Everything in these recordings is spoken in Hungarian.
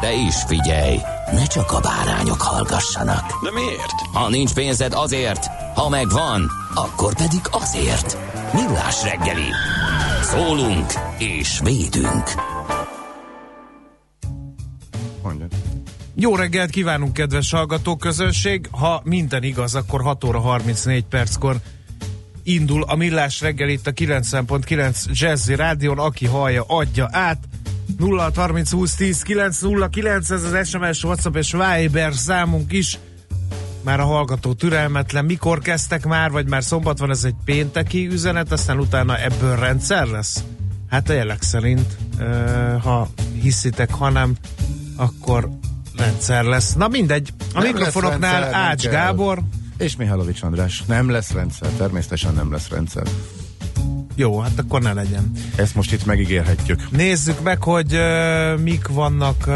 De is figyelj, ne csak a bárányok hallgassanak. De miért? Ha nincs pénzed azért, ha megvan, akkor pedig azért. Millás reggeli. Szólunk és védünk. Mondjad. Jó reggelt kívánunk, kedves hallgatóközönség! Ha minden igaz, akkor 6 óra 34 perckor indul a Millás reggel itt a 90.9 Jazzy Rádion, aki hallja, adja át. 0 30 20 10 9 0 9, ez az SMS, WhatsApp és Viber számunk is. Már a hallgató türelmetlen. Mikor kezdtek már, vagy már szombat van, ez egy pénteki üzenet, aztán utána ebből rendszer lesz? Hát a jelek szerint, ha hiszitek, ha nem, akkor rendszer lesz. Na mindegy, a Nem mikrofonoknál rendszer, Ács. Gábor, És Mihálovics András. Nem lesz rendszer, természetesen nem lesz rendszer. Jó, hát akkor ne legyen. Ezt most itt megígérhetjük. Nézzük meg, hogy uh, mik vannak uh,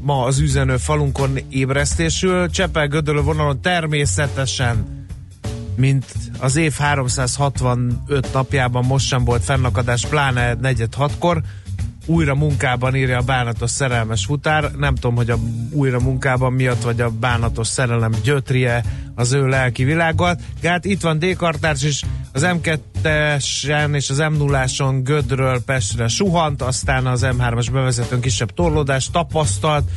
ma az üzenő falunkon ébresztésül. Csepel Gödölő vonalon természetesen, mint az év 365 napjában most sem volt fennakadás, pláne negyed hatkor. Újra munkában írja a bánatos szerelmes futár. Nem tudom, hogy a újra munkában miatt, vagy a bánatos szerelem gyötrie az ő lelki világot. Hát itt van D-kartárs is, az M2-esen és az M0-áson Gödről Pestre suhant, aztán az M3-as bevezetőn kisebb torlódást tapasztalt,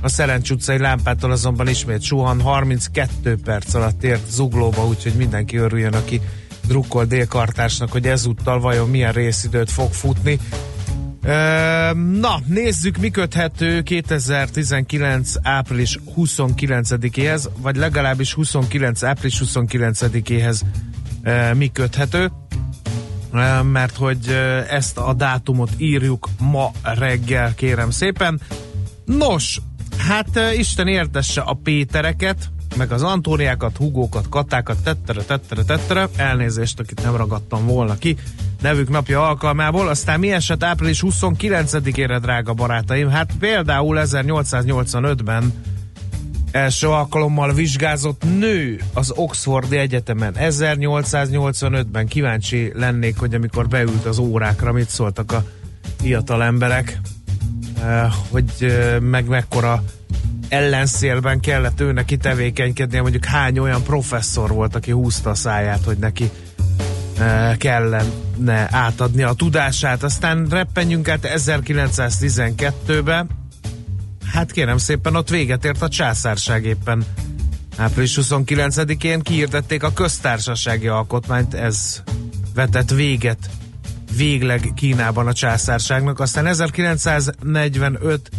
a Szerencs utcai lámpától azonban ismét suhan, 32 perc alatt ért zuglóba, úgyhogy mindenki örüljön, aki drukkol délkartársnak, hogy ezúttal vajon milyen részidőt fog futni. Na, nézzük, mi köthető 2019. április 29-éhez, vagy legalábbis 29. április 29-éhez ö, mi köthető. Mert hogy ezt a dátumot írjuk ma reggel, kérem szépen. Nos, hát Isten értesse a Pétereket, meg az Antóniákat, Hugókat, Katákat, tettere, tettere, tettere, elnézést, akit nem ragadtam volna ki, nevük napja alkalmából, aztán mi esett április 29-ére, drága barátaim? Hát például 1885-ben első alkalommal vizsgázott nő az Oxfordi Egyetemen. 1885-ben kíváncsi lennék, hogy amikor beült az órákra, mit szóltak a fiatal emberek, eh, hogy eh, meg mekkora ellenszélben kellett ő neki tevékenykednie, mondjuk hány olyan professzor volt, aki húzta a száját, hogy neki eh, kellene átadni a tudását. Aztán reppenjünk át 1912-be, Hát kérem szépen, ott véget ért a császárság éppen. Április 29-én kiirdették a köztársasági alkotmányt, ez vetett véget végleg Kínában a császárságnak. Aztán 1945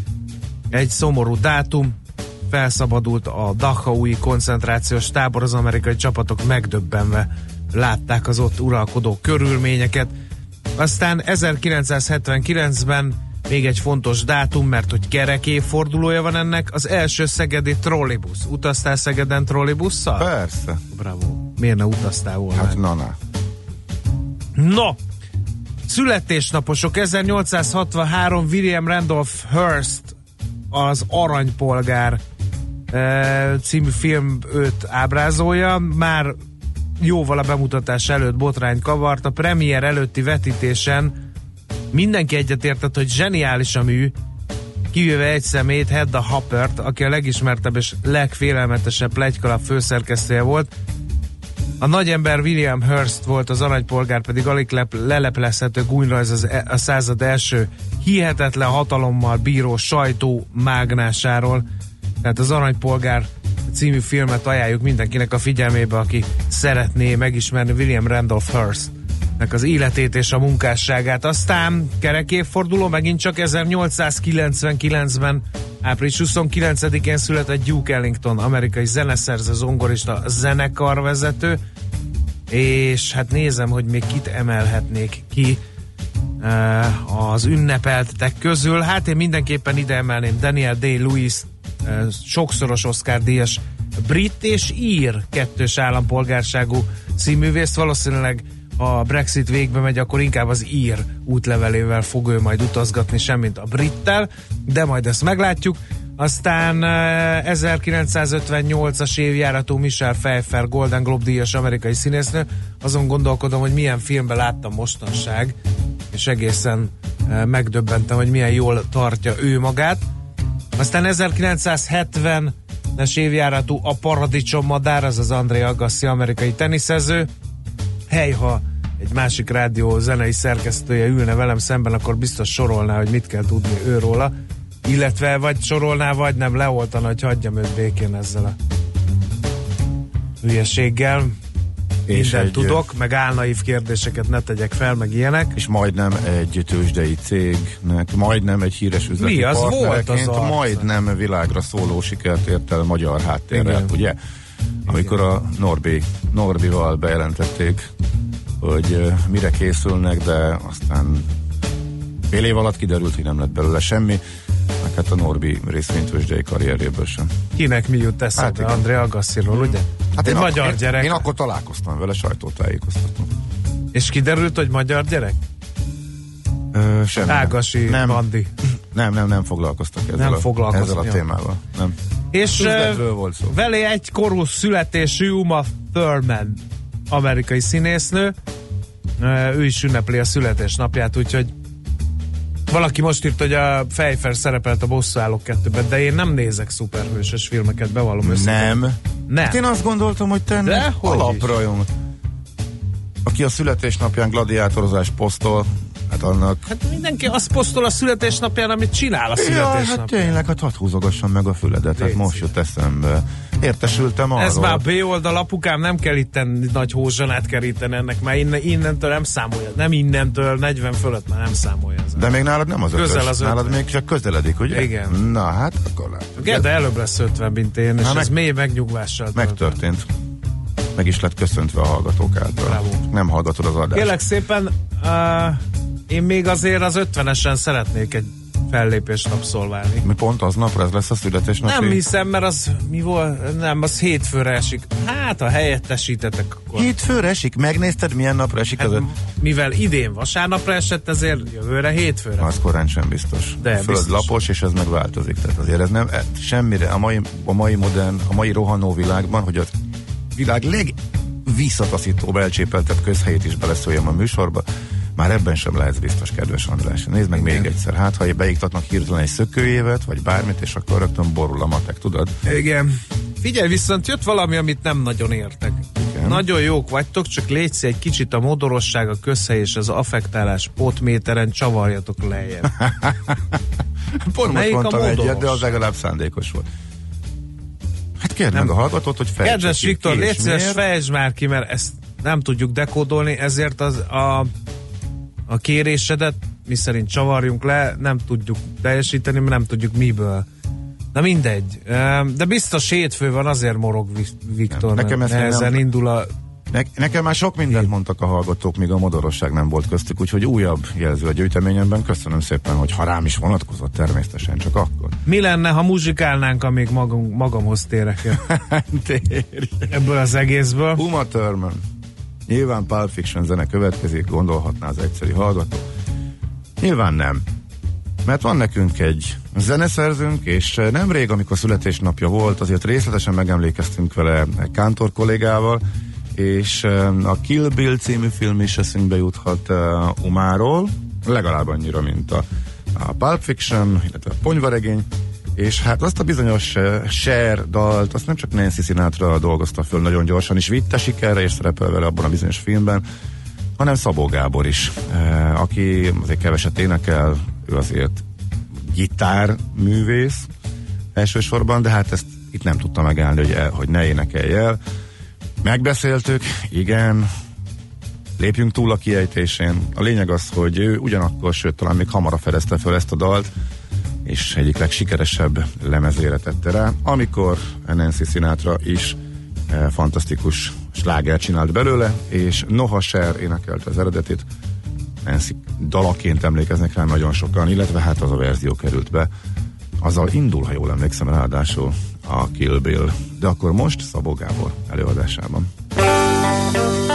egy szomorú dátum, felszabadult a Dachaui koncentrációs tábor, az amerikai csapatok megdöbbenve látták az ott uralkodó körülményeket. Aztán 1979-ben még egy fontos dátum, mert hogy kerek évfordulója van ennek, az első szegedi trollibusz. Utaztál Szegeden trollibusszal? Persze. Bravo. Miért ne utaztál volna? Hát na, na. No! Születésnaposok 1863 William Randolph Hearst az Aranypolgár e, című film őt ábrázolja. Már jóval a bemutatás előtt botrány kavart. A premier előtti vetítésen mindenki egyetértett, hogy zseniális a mű, kivéve egy szemét, Hedda Happert, aki a legismertebb és legfélelmetesebb plegykalap főszerkesztője volt. A nagyember William Hearst volt, az aranypolgár pedig alig lep- leleplezhető gúnyrajz az e- a század első hihetetlen hatalommal bíró sajtó mágnásáról. Tehát az Aranypolgár című filmet ajánljuk mindenkinek a figyelmébe, aki szeretné megismerni William Randolph Hearst nek az életét és a munkásságát. Aztán kerekévforduló megint csak 1899-ben április 29-én született Duke Ellington, amerikai zeneszerző, zongorista, zenekarvezető, és hát nézem, hogy még kit emelhetnék ki az ünnepeltek közül. Hát én mindenképpen ide emelném Daniel Day-Lewis, uh, sokszoros Oscar díjas brit és ír kettős állampolgárságú színművészt, valószínűleg a Brexit végbe megy, akkor inkább az ír útlevelével fog ő majd utazgatni, semmint a brittel, de majd ezt meglátjuk. Aztán 1958-as évjáratú Michelle Pfeiffer Golden Globe díjas amerikai színésznő. Azon gondolkodom, hogy milyen filmben láttam mostanság, és egészen megdöbbentem, hogy milyen jól tartja ő magát. Aztán 1970-es évjáratú A Paradicsom Madár, az az André Agassi amerikai teniszező. Hely, ha egy másik rádió zenei szerkesztője ülne velem szemben, akkor biztos sorolná, hogy mit kell tudni őróla. Illetve vagy sorolná, vagy nem leoltana, hogy hagyjam őt békén ezzel a hülyeséggel. És Minden egy, tudok, meg álnaív kérdéseket ne tegyek fel, meg ilyenek. És majdnem egy tőzsdei cégnek, majdnem egy híres üzleti Mi, az volt az arca. majdnem világra szóló sikert ért el magyar háttérrel, Igen. ugye? Amikor a Norbi, Norbival bejelentették hogy mire készülnek, de aztán fél év alatt kiderült, hogy nem lett belőle semmi, meg hát a Norbi részvénytősdei karrierjéből sem. Kinek mi jut eszembe? Hát, André Agassiról, ugye? Hát én, magyar akkor, gyerek. Én, én akkor találkoztam vele, sajtótájékoztató. És kiderült, hogy magyar gyerek? Ö, semmi. Ágasi nem. Bandi. Nem, nem, nem foglalkoztak ezzel, nem a, ezzel a témával. Nem. És volt szó. velé egy korú születésű Uma Thurman amerikai színésznő, ő is ünnepli a születésnapját, úgyhogy valaki most írt, hogy a Fejfer szerepelt a Bosszúállók kettőben, de én nem nézek szuperhősös filmeket, bevallom őszintén. Nem. Nem. Hát én azt gondoltam, hogy te de alaprajong. Aki a születésnapján gladiátorozás posztol, Hát annak... Hát mindenki azt posztol a születésnapján, amit csinál a születésnapján. Ja, hát tényleg, hát hadd húzogassam meg a füledet, hát most jut eszembe. Értesültem arról. Ez már B oldal, apukám, nem kell itt nagy hózsanát keríteni ennek, mert innen, innentől nem számolja. Nem innentől, 40 fölött már nem számolja. Ez De még nálad nem az Közel ötös. az Nálad még csak közeledik, ugye? Igen. Na, hát akkor látjuk. De előbb lesz 50, mint én, és meg, ez mély megnyugvással. Megtörtént. Meg is lett köszöntve a hallgatók által. Bravo. Nem hallgatod az adást. Kérlek szépen, uh, én még azért az 50-esen szeretnék egy fellépést abszolválni. Mi pont aznapra ez lesz a születésnap? Nem hiszem, mert az mi volt? Nem, az hétfőre esik. Hát, a helyettesítetek akkor. Hétfőre esik? Megnézted, milyen napra esik? Hát, az mivel idén vasárnapra esett, ezért jövőre hétfőre. Az korán sem biztos. De Föld biztos. lapos, és ez megváltozik. Tehát azért ez nem, e, semmire, a mai, a mai modern, a mai rohanó világban, hogy a világ legvisszataszítóbb, elcsépeltebb közhelyét is beleszóljam a műsorba, már ebben sem lehet biztos, kedves András. Nézd meg Igen. még egyszer. Hát, ha beiktatnak hirtelen egy szökőévet, vagy bármit, és akkor rögtön borul a matek, tudod? Igen. Figyelj, viszont jött valami, amit nem nagyon értek. Igen. Nagyon jók vagytok, csak légy egy kicsit a modorosság, a közhely és az affektálás potméteren csavarjatok lejjebb. Pont most mondtam egyet, de az legalább szándékos volt. Hát kérd meg a hallgatót, hogy fejtsd Kedves Viktor, légy szíves, már ki, mert ezt nem tudjuk dekódolni, ezért az a a kérésedet, mi szerint csavarjunk le, nem tudjuk teljesíteni, mert nem tudjuk miből. Na mindegy. De biztos hétfő van, azért morog Viktor. Nekem ez nehezen nem... indul a ne, nekem már sok mindent mondtak a hallgatók, míg a modorosság nem volt köztük, úgyhogy újabb jelző a gyűjteményemben. Köszönöm szépen, hogy ha rám is vonatkozott, természetesen csak akkor. Mi lenne, ha muzsikálnánk, amíg magam, magamhoz térek el? Ebből az egészből. Uma Thurman. Nyilván Pulp Fiction zene következik, gondolhatná az egyszerű hallgató. Nyilván nem. Mert van nekünk egy zeneszerzőnk, és nemrég, amikor születésnapja volt, azért részletesen megemlékeztünk vele Kántor kollégával, és a Kill Bill című film is eszünkbe juthat Umáról, legalább annyira, mint a, a Pulp Fiction, illetve a Ponyvaregény, és hát azt a bizonyos uh, share dalt, azt nem csak Nancy Sinatra dolgozta föl nagyon gyorsan, és vitte sikerre, és szerepel vele abban a bizonyos filmben, hanem Szabó Gábor is, uh, aki azért keveset énekel, ő azért gitárművész, elsősorban, de hát ezt itt nem tudta megállni, hogy, el, hogy ne énekelj el. Megbeszéltük, igen, lépjünk túl a kiejtésén. A lényeg az, hogy ő ugyanakkor, sőt talán még hamarabb fedezte fel ezt a dalt, és egyik legsikeresebb lemezére tette rá, amikor Nancy Sinatra is eh, fantasztikus sláger csinált belőle, és Noha Sher énekelte az eredetit, Nancy dalaként emlékeznek rá nagyon sokan, illetve hát az a verzió került be. Azzal indul, ha jól emlékszem, ráadásul a Kill Bill. De akkor most Szabó Gábor előadásában. I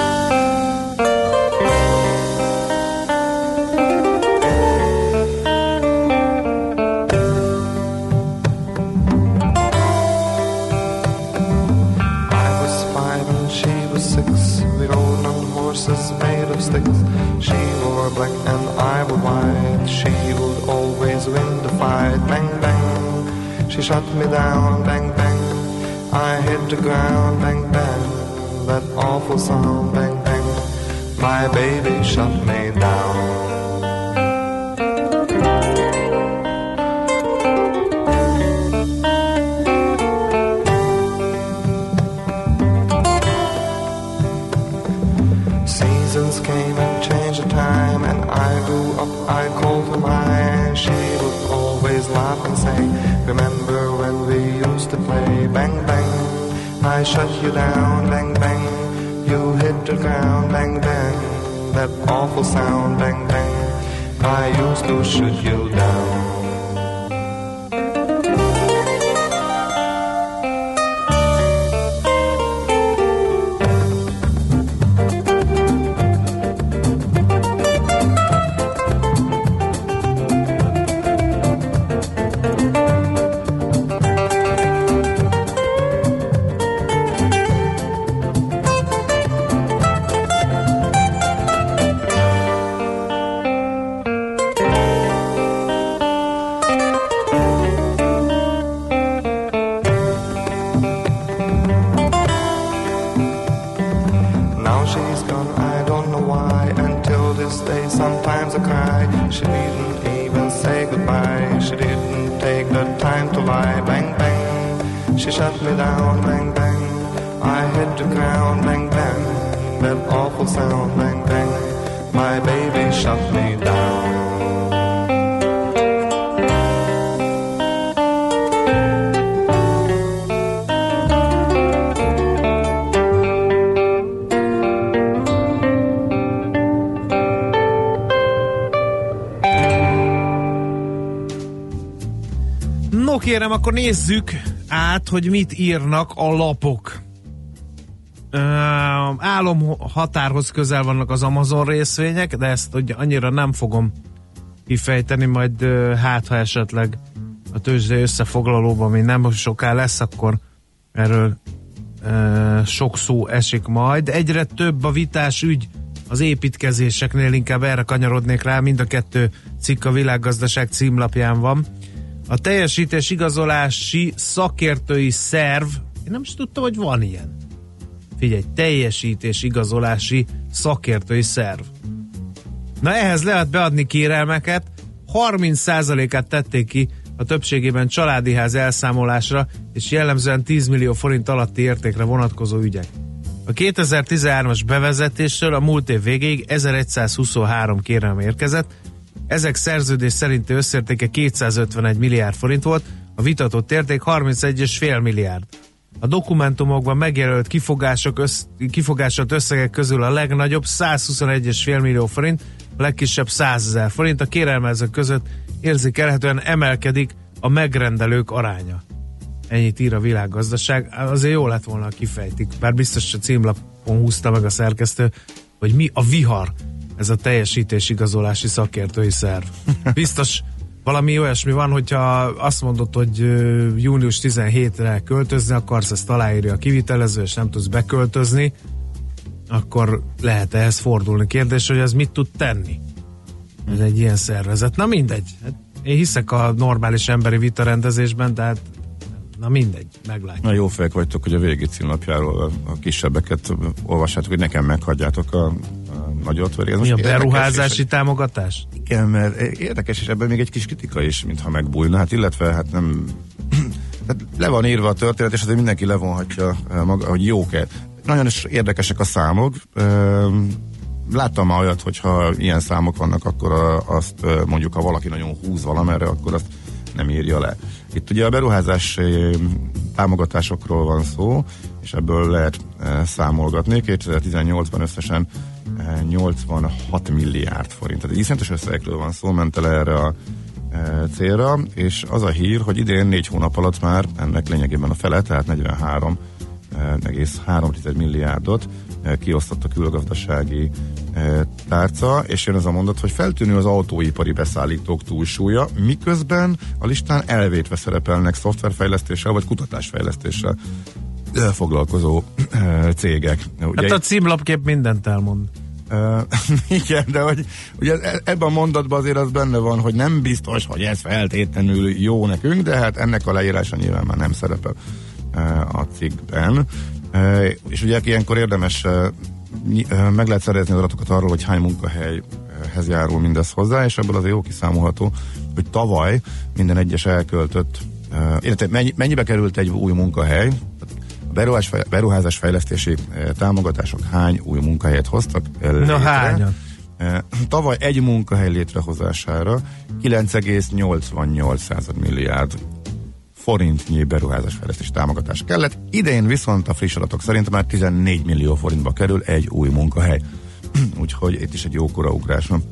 shot me down. Bang bang. I hit the ground. Bang bang. That awful sound. Bang bang. My baby shot me down. I shut you down. Bang bang, you hit the ground. Bang bang, that awful sound. Bang bang, I used to shoot you down." She didn't even say goodbye. She didn't take the time to lie. Bang, bang. She shut me down. Bang, bang. I hit the ground. Bang, bang. That awful sound. Bang, bang. My baby shut me down. Kérem, akkor nézzük át, hogy mit írnak a lapok. Ö, álom határhoz közel vannak az Amazon részvények, de ezt hogy annyira nem fogom kifejteni, majd ö, hát ha esetleg a tőzsde összefoglalóban még nem soká lesz, akkor erről ö, sok szó esik majd. Egyre több a vitás ügy az építkezéseknél, inkább erre kanyarodnék rá, mind a kettő cikk a világgazdaság címlapján van. A teljesítés igazolási szakértői szerv, én nem is tudtam, hogy van ilyen. Figyelj, teljesítés igazolási szakértői szerv. Na ehhez lehet beadni kérelmeket, 30%-át tették ki a többségében családi ház elszámolásra, és jellemzően 10 millió forint alatti értékre vonatkozó ügyek. A 2013-as bevezetésről a múlt év végéig 1123 kérelem érkezett, ezek szerződés szerinti összértéke 251 milliárd forint volt, a vitatott érték 31,5 milliárd. A dokumentumokban megjelölt kifogások össz, kifogások összegek közül a legnagyobb 121,5 millió forint, a legkisebb 100 ezer forint, a kérelmezők között érzékelhetően emelkedik a megrendelők aránya. Ennyit ír a világgazdaság. Azért jó lett volna, ha kifejtik. Bár biztos a címlapon húzta meg a szerkesztő, hogy mi a vihar ez a teljesítésigazolási szakértői szerv. Biztos valami olyasmi van, hogyha azt mondod, hogy június 17-re költözni akarsz, ezt aláírja a kivitelező, és nem tudsz beköltözni, akkor lehet ehhez fordulni. Kérdés, hogy ez mit tud tenni? Ez egy ilyen szervezet. Na mindegy. Hát én hiszek a normális emberi vitarendezésben, de hát na mindegy, meglátjuk. Na jó fejek vagytok, hogy a végi címlapjáról a, kisebbeket olvassátok, hogy nekem meghagyjátok a nagyot. Ez Mi a beruházási és- támogatás? Igen, mert érdekes, és ebben még egy kis kritika is, mintha megbújna, hát illetve hát nem Tehát le van írva a történet, és azért mindenki levonhatja maga, hogy jók-e. Nagyon is érdekesek a számok. Láttam már olyat, hogyha ilyen számok vannak, akkor azt mondjuk, ha valaki nagyon húz valamerre, akkor azt nem írja le. Itt ugye a beruházás támogatásokról van szó, és ebből lehet számolgatni. 2018-ban összesen 86 milliárd forint. Tehát iszonyatos összegekről van szó, ment el erre a célra, és az a hír, hogy idén négy hónap alatt már ennek lényegében a fele, tehát 43,3 milliárdot kiosztott a külgazdasági tárca, és jön ez a mondat, hogy feltűnő az autóipari beszállítók túlsúlya, miközben a listán elvétve szerepelnek szoftverfejlesztéssel vagy kutatásfejlesztéssel foglalkozó cégek. Ugye hát a címlapkép mindent elmond. Igen, de hogy ugye e- ebben a mondatban azért az benne van, hogy nem biztos, hogy ez feltétlenül jó nekünk, de hát ennek a leírása nyilván már nem szerepel a cikkben. És ugye ilyenkor érdemes meg lehet szerezni az adatokat arról, hogy hány munkahelyhez járul mindez hozzá, és ebből azért jó kiszámolható, hogy tavaly minden egyes elköltött, illetve mennyibe került egy új munkahely, beruházás fejlesztési támogatások hány új munkahelyet hoztak létre. Na hányan? Tavaly egy munkahely létrehozására 9,88 milliárd forintnyi beruházásfejlesztési támogatás kellett. Idén viszont a friss adatok szerint már 14 millió forintba kerül egy új munkahely. Úgyhogy itt is egy jókora ugrás van.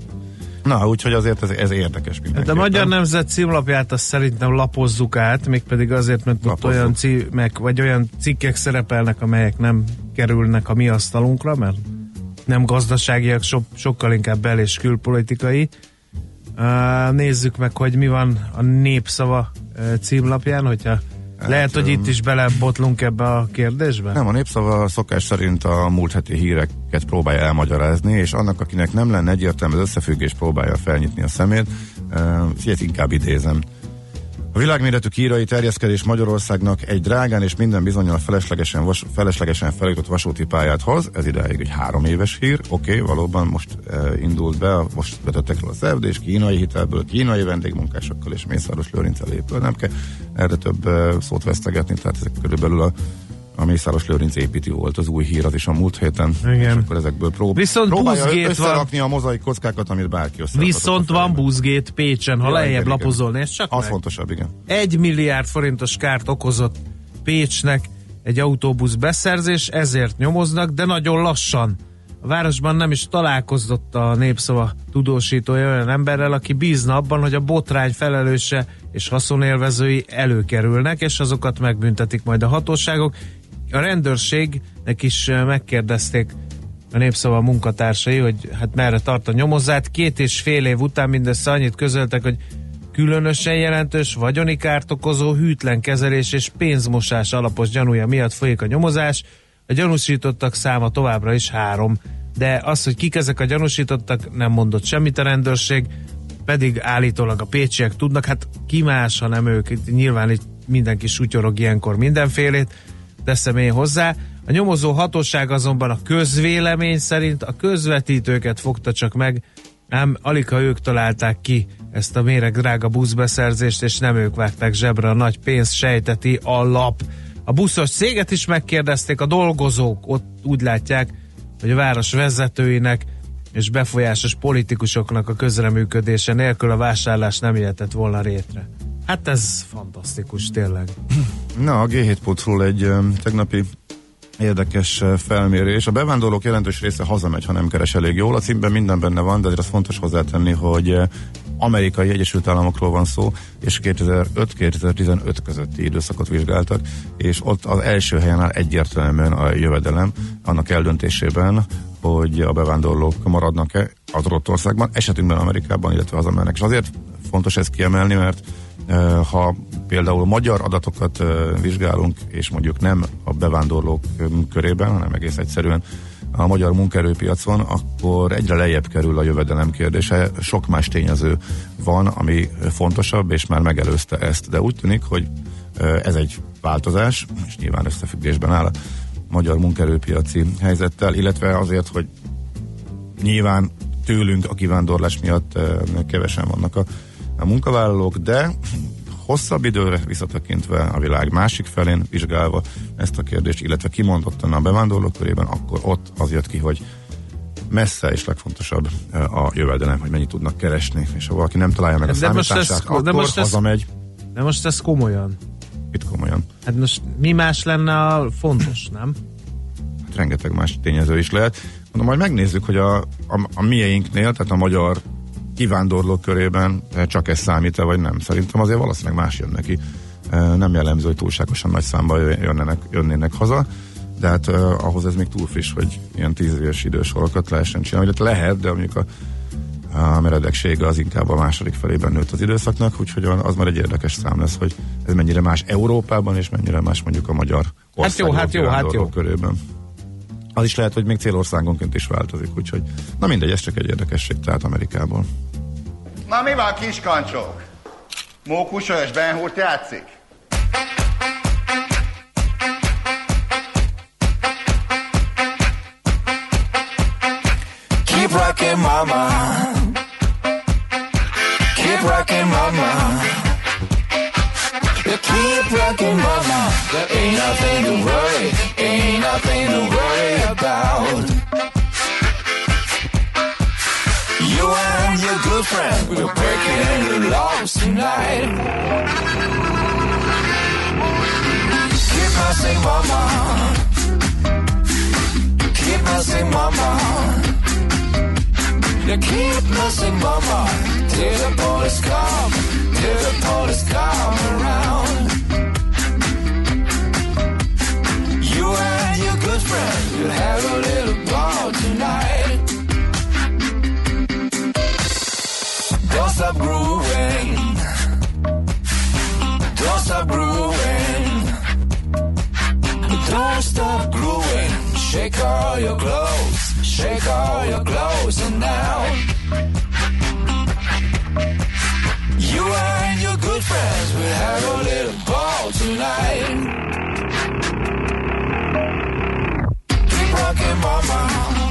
Na, úgyhogy azért ez, ez érdekes mindenki. De a Magyar Nemzet címlapját azt szerintem lapozzuk át, mégpedig azért, mert ott olyan címek, vagy olyan cikkek szerepelnek, amelyek nem kerülnek a mi asztalunkra, mert nem gazdaságiak, so, sokkal inkább bel- és külpolitikai. Uh, nézzük meg, hogy mi van a népszava uh, címlapján, hogyha Lehet, hogy itt is belebotlunk ebbe a kérdésbe? Nem, a népszava szokás szerint a múlt heti híreket próbálja elmagyarázni, és annak, akinek nem lenne egyértelmű az összefüggés, próbálja felnyitni a szemét. Uh, inkább idézem. A világméretű kírai terjeszkedés Magyarországnak egy drágán és minden bizonyal feleslegesen, vas, feleslegesen feljutott vasúti pályát hoz. Ez idáig egy három éves hír. Oké, okay, valóban most e, indult be, most vetettek a szerződés kínai hitelből, kínai vendégmunkásokkal és Mészáros Lőrincel épül. Nem kell erre több e, szót vesztegetni, tehát ezek körülbelül a a Mészáros Lőrinc építi volt az új hír, az is a múlt héten. Igen. És akkor ezekből prób- Viszont próbálja összerakni van. a mozaik kockákat, amit bárki Viszont van buzgét Pécsen, ha ja, lejjebb igen, lapozol, ez csak Az meg. fontosabb, igen. Egy milliárd forintos kárt okozott Pécsnek egy autóbusz beszerzés, ezért nyomoznak, de nagyon lassan. A városban nem is találkozott a népszava tudósítója olyan emberrel, aki bízna abban, hogy a botrány felelőse és haszonélvezői előkerülnek, és azokat megbüntetik majd a hatóságok, a rendőrségnek is megkérdezték a népszava munkatársai, hogy hát merre tart a nyomozát. Két és fél év után mindössze annyit közöltek, hogy különösen jelentős vagyoni kárt okozó hűtlen kezelés és pénzmosás alapos gyanúja miatt folyik a nyomozás. A gyanúsítottak száma továbbra is három. De az, hogy kik ezek a gyanúsítottak, nem mondott semmit a rendőrség, pedig állítólag a pécsiek tudnak, hát ki más, ha nem ők, nyilván itt mindenki sutyorog ilyenkor mindenfélét, teszem én hozzá. A nyomozó hatóság azonban a közvélemény szerint a közvetítőket fogta csak meg, ám alig ha ők találták ki ezt a méreg drága buszbeszerzést, és nem ők vágták zsebre a nagy pénzt, sejteti a lap. A buszos céget is megkérdezték, a dolgozók ott úgy látják, hogy a város vezetőinek és befolyásos politikusoknak a közreműködése nélkül a vásárlás nem jöhetett volna rétre. Hát ez fantasztikus, tényleg. Na, a G7.ról egy tegnapi érdekes felmérés. A bevándorlók jelentős része hazamegy, ha nem keres elég jól. A címben minden benne van, de azért az fontos hozzátenni, hogy amerikai Egyesült Államokról van szó, és 2005-2015 közötti időszakot vizsgáltak, és ott az első helyen áll egyértelműen a jövedelem annak eldöntésében, hogy a bevándorlók maradnak-e az országban, esetünkben Amerikában, illetve hazamennek. És azért fontos ezt kiemelni, mert ha például magyar adatokat vizsgálunk, és mondjuk nem a bevándorlók körében, hanem egész egyszerűen a magyar munkaerőpiacon, akkor egyre lejjebb kerül a jövedelem kérdése. Sok más tényező van, ami fontosabb, és már megelőzte ezt. De úgy tűnik, hogy ez egy változás, és nyilván összefüggésben áll a magyar munkaerőpiaci helyzettel, illetve azért, hogy nyilván tőlünk a kivándorlás miatt kevesen vannak a, a munkavállalók, de hosszabb időre visszatekintve a világ másik felén vizsgálva ezt a kérdést, illetve kimondottan a bevándorlók körében, akkor ott az jött ki, hogy messze és legfontosabb a jövedelem, hogy mennyit tudnak keresni, és ha valaki nem találja meg a De most számítását, ez- de akkor most ez- hazamegy. De most ez komolyan. Itt komolyan. Hát most mi más lenne a fontos, nem? Hát rengeteg más tényező is lehet. Mondom, majd megnézzük, hogy a, a, a mieinknél, tehát a magyar kivándorlók körében eh, csak ez számít-e, vagy nem. Szerintem azért valószínűleg más jön neki. Eh, Nem jellemző, hogy túlságosan nagy számba jönnének, jönnének haza, de hát uh, ahhoz ez még túl friss, hogy ilyen tíz éves idősorokat lehessen csinálni. Hát lehet, de mondjuk a, a meredeksége az inkább a második felében nőtt az időszaknak, úgyhogy az már egy érdekes szám lesz, hogy ez mennyire más Európában, és mennyire más mondjuk a magyar Hát jó, hát jó, hát jó. kivándorlók körében. Az is lehet, hogy még célországonként is változik, úgyhogy na mindegy, ez csak egy érdekesség, tehát Amerikából. Na mi van, kiskancsók? Mókusos Ben Hurt játszik? Keep rocking, mama. Keep rocking, mama. You keep rocking, mama. There ain't nothing to worry, ain't nothing to worry about. You and your good friend, we're breaking the laws tonight. Keep messing, mama. Keep messing, mama. You keep messing, mama. Till the police come, till the police come around. You and your good friend will have a little Don't stop. Don't stop. Shake all your clothes. Shake all your clothes and now. You and your good friends will have a little ball tonight. Keep rocking, mama.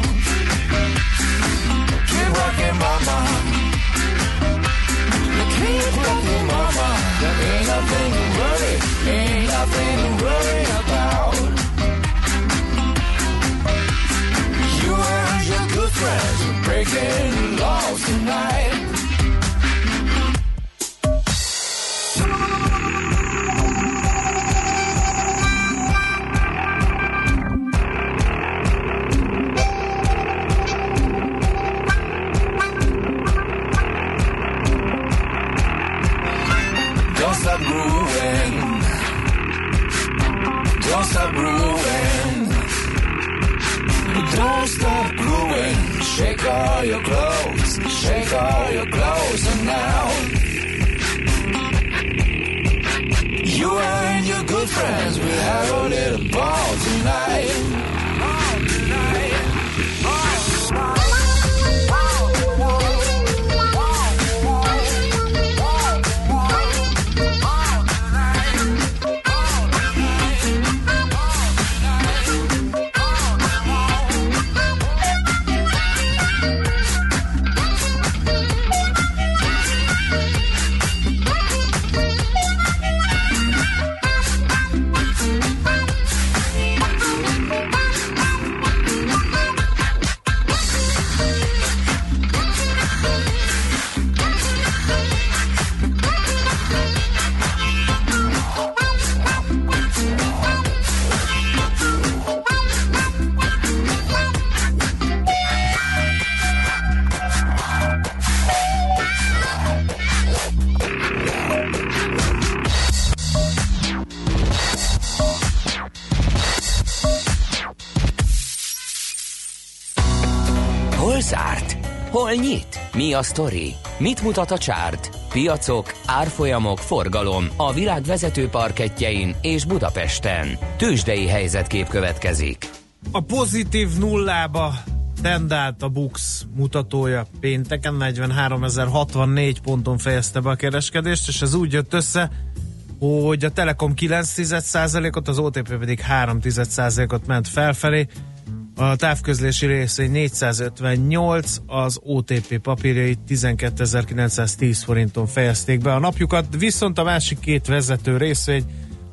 Mi a sztori? Mit mutat a csárt? Piacok, árfolyamok, forgalom a világ vezető parketjein és Budapesten. Tősdei helyzetkép következik. A pozitív nullába tendált a Bux mutatója pénteken 43.064 ponton fejezte be a kereskedést, és ez úgy jött össze, hogy a Telekom 9%-ot, az OTP pedig 3%-ot ment felfelé. A távközlési részvény 458, az OTP papírjait 12.910 forinton fejezték be a napjukat, viszont a másik két vezető részvény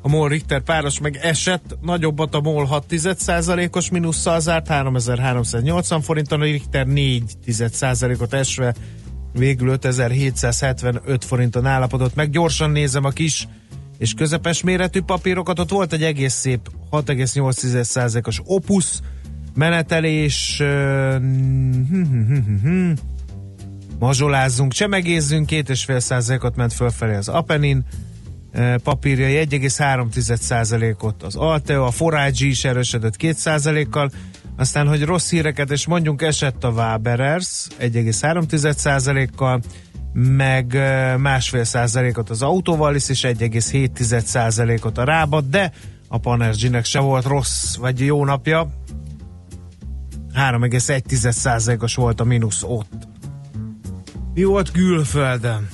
a MOL Richter páros meg esett, nagyobbat a MOL 6% os mínusszal zárt, 3380 forinton, a Richter 4% ot esve végül 5775 forinton állapodott meg. Gyorsan nézem a kis és közepes méretű papírokat, ott volt egy egész szép 6,8%-os Opus menetelés, mazsolázzunk, csemegézzünk, két és fél százalékot ment fölfelé az Apenin, papírjai 1,3%-ot az Alteo, a Forage is erősödött 2%-kal, aztán, hogy rossz híreket, és mondjunk esett a Waberers 1,3%-kal, meg másfél százalékot az Autovalis, és 1,7 százalékot a Rábat, de a Panergy-nek se volt rossz vagy jó napja. 3,1 százalékos volt a mínusz ott. Mi volt Gülföldön?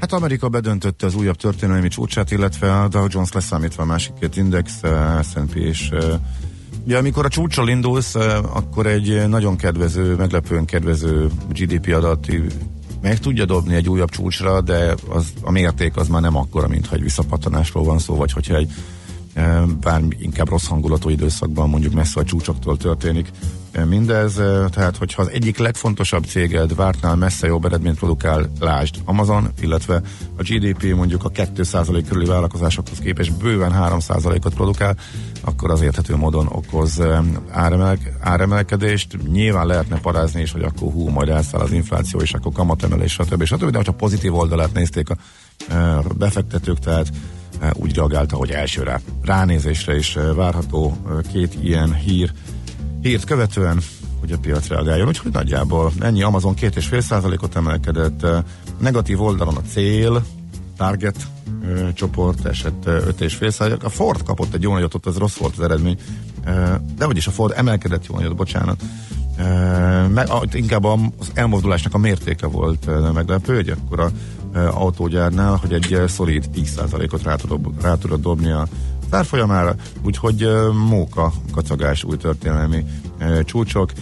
Hát Amerika bedöntötte az újabb történelmi csúcsát, illetve a Dow Jones leszámítva a másik két index, S&P és Ugye amikor a csúcsal indulsz, akkor egy nagyon kedvező, meglepően kedvező GDP adat meg tudja dobni egy újabb csúcsra, de az, a mérték az már nem akkora, mint hogy visszapattanásról van szó, vagy hogyha egy bár inkább rossz hangulatú időszakban mondjuk messze a csúcsoktól történik mindez, tehát hogyha az egyik legfontosabb céged vártnál messze jobb eredményt produkál, lásd Amazon, illetve a GDP mondjuk a 2% körüli vállalkozásokhoz képest bőven 3%-ot produkál, akkor az érthető módon okoz áremel, áremelkedést. Nyilván lehetne parázni is, hogy akkor hú, majd elszáll az infláció, és akkor kamatemelés, stb. stb. De hogyha pozitív oldalát nézték a befektetők, tehát úgy reagálta, hogy elsőre ránézésre is várható két ilyen hír hírt követően, hogy a piac reagáljon. Úgyhogy nagyjából ennyi Amazon 2,5 százalékot emelkedett, negatív oldalon a cél, target csoport esett 5,5 százalék. A Ford kapott egy jó nagyot, ott az rossz volt az eredmény, de vagyis a Ford emelkedett jó nagyot, bocsánat. Meg, inkább az elmozdulásnak a mértéke volt meglepő, hogy akkor a autógyárnál, hogy egy szolid 10%-ot rá tudod, rá tudod dobni a árfolyamára, úgyhogy móka kacagás új történelmi csúcsok.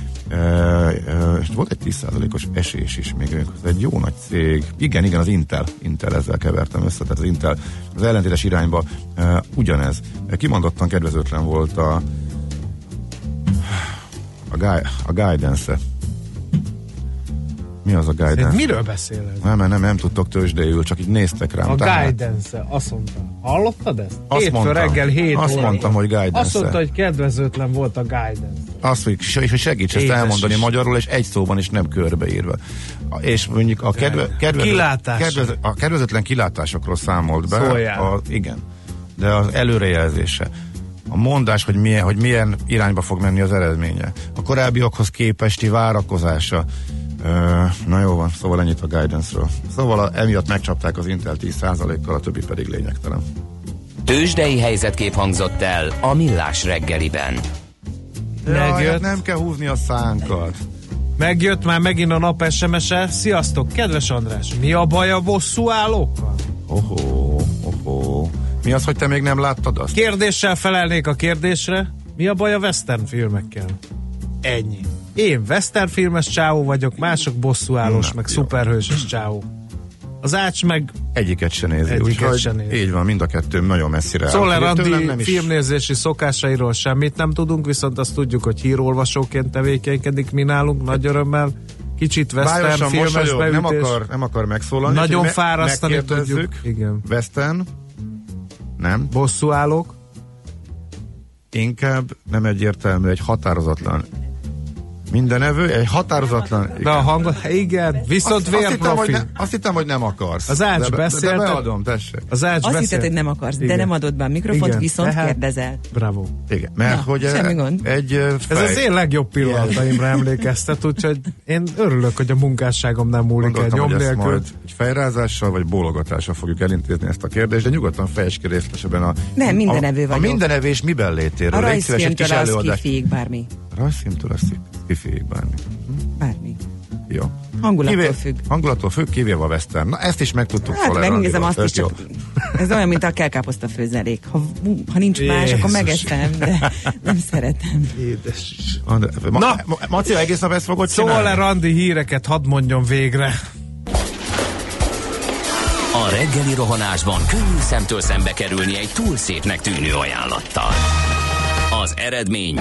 És volt egy 10%-os esés is még, ez egy jó nagy cég. Igen, igen, az Intel, Intel ezzel kevertem össze, tehát az Intel az ellentétes irányba ugyanez. Kimondottan kedvezőtlen volt a a, gui- a guidance mi az a guidance? Miről beszél ez? Nem, nem, nem tudtok tőzsdéül, csak így néztek rám. A tehát... guidance azt mondta. Hallottad ezt? Azt Hétfő mondtam, reggel 7 Azt óra. mondtam, hogy guidance Azt mondta, hogy kedvezőtlen volt a guidance. Azt, hogy segíts ezt elmondani is. magyarul, és egy szóban is nem körbeírva. És mondjuk a, kedve, kedve, Kilátás. kedve, a kedvezőtlen kilátásokról számolt be. A, igen. De az előrejelzése a mondás, hogy milyen, hogy milyen irányba fog menni az eredménye. A korábbiakhoz képesti várakozása na jó van, szóval ennyit a guidance-ről. Szóval a, emiatt megcsapták az Intel 10%-kal, a többi pedig lényegtelen. Tőzsdei helyzetkép hangzott el a Millás reggeliben. Jaj, hát nem kell húzni a szánkat. Megjött már megint a nap SMS-e. Sziasztok, kedves András! Mi a baj a bosszú állókkal? Ohó, ohó. Mi az, hogy te még nem láttad azt? Kérdéssel felelnék a kérdésre. Mi a baj a western filmekkel? Ennyi. Én western filmes csáó vagyok, mások bosszúállós, meg jó. szuperhősös csáó. Az ács meg... Egyiket se nézi, egyiket se nézi. Így van, mind a kettő nagyon messzire Szóval Andi filmnézési is... szokásairól semmit nem tudunk, viszont azt tudjuk, hogy hírolvasóként tevékenykedik mi nálunk, nagy örömmel. Kicsit western filmes beütés. Nem akar, nem akar megszólalni. Nagyon fárasztani tudjuk. Igen. Western, nem. Bosszúállók. Inkább nem egyértelmű, egy határozatlan minden evő, egy határozatlan... De a hang, igen, viszont azt, azt, hittem, hogy ne, azt hittem, hogy nem akarsz. Az Ács de, beszélt. De, beadom, tessék. Az Ács azt hitted, hogy nem akarsz, igen. de nem adod be a mikrofont, igen. viszont Tehát, kérdezel. Bravo. Igen, mert Na, hogy semmi gond. egy fej... Ez az én legjobb pillanataimra emlékeztet, úgyhogy én örülök, hogy a munkásságom nem múlik el nyom nélkül. majd egy fejrázással vagy bólogatással fogjuk elintézni ezt a kérdést, de nyugodtan fejtsd ki részletesebben a... Nem, minden evő vagyok. A minden evés miben létéről? A rajzfilmtől az kifig bármi. Rajzfilmtől az kifig bármi. Bármi. Jó. Hangulattól Kivé... függ. Hangulattól függ, kivéve a western. Na ezt is megtudtuk hát, megnézem azt is csak... Ez olyan, mint a kelkáposzta főzelék. Ha, ha nincs más, akkor Jézus. megeszem, de nem szeretem. Édes. Ma, Na! ma, Maci, egész nap ezt fogod Szól-e csinálni? randi híreket, hadd mondjon végre. A reggeli rohanásban könnyű szemtől szembe kerülni egy túl szépnek tűnő ajánlattal. Az eredmény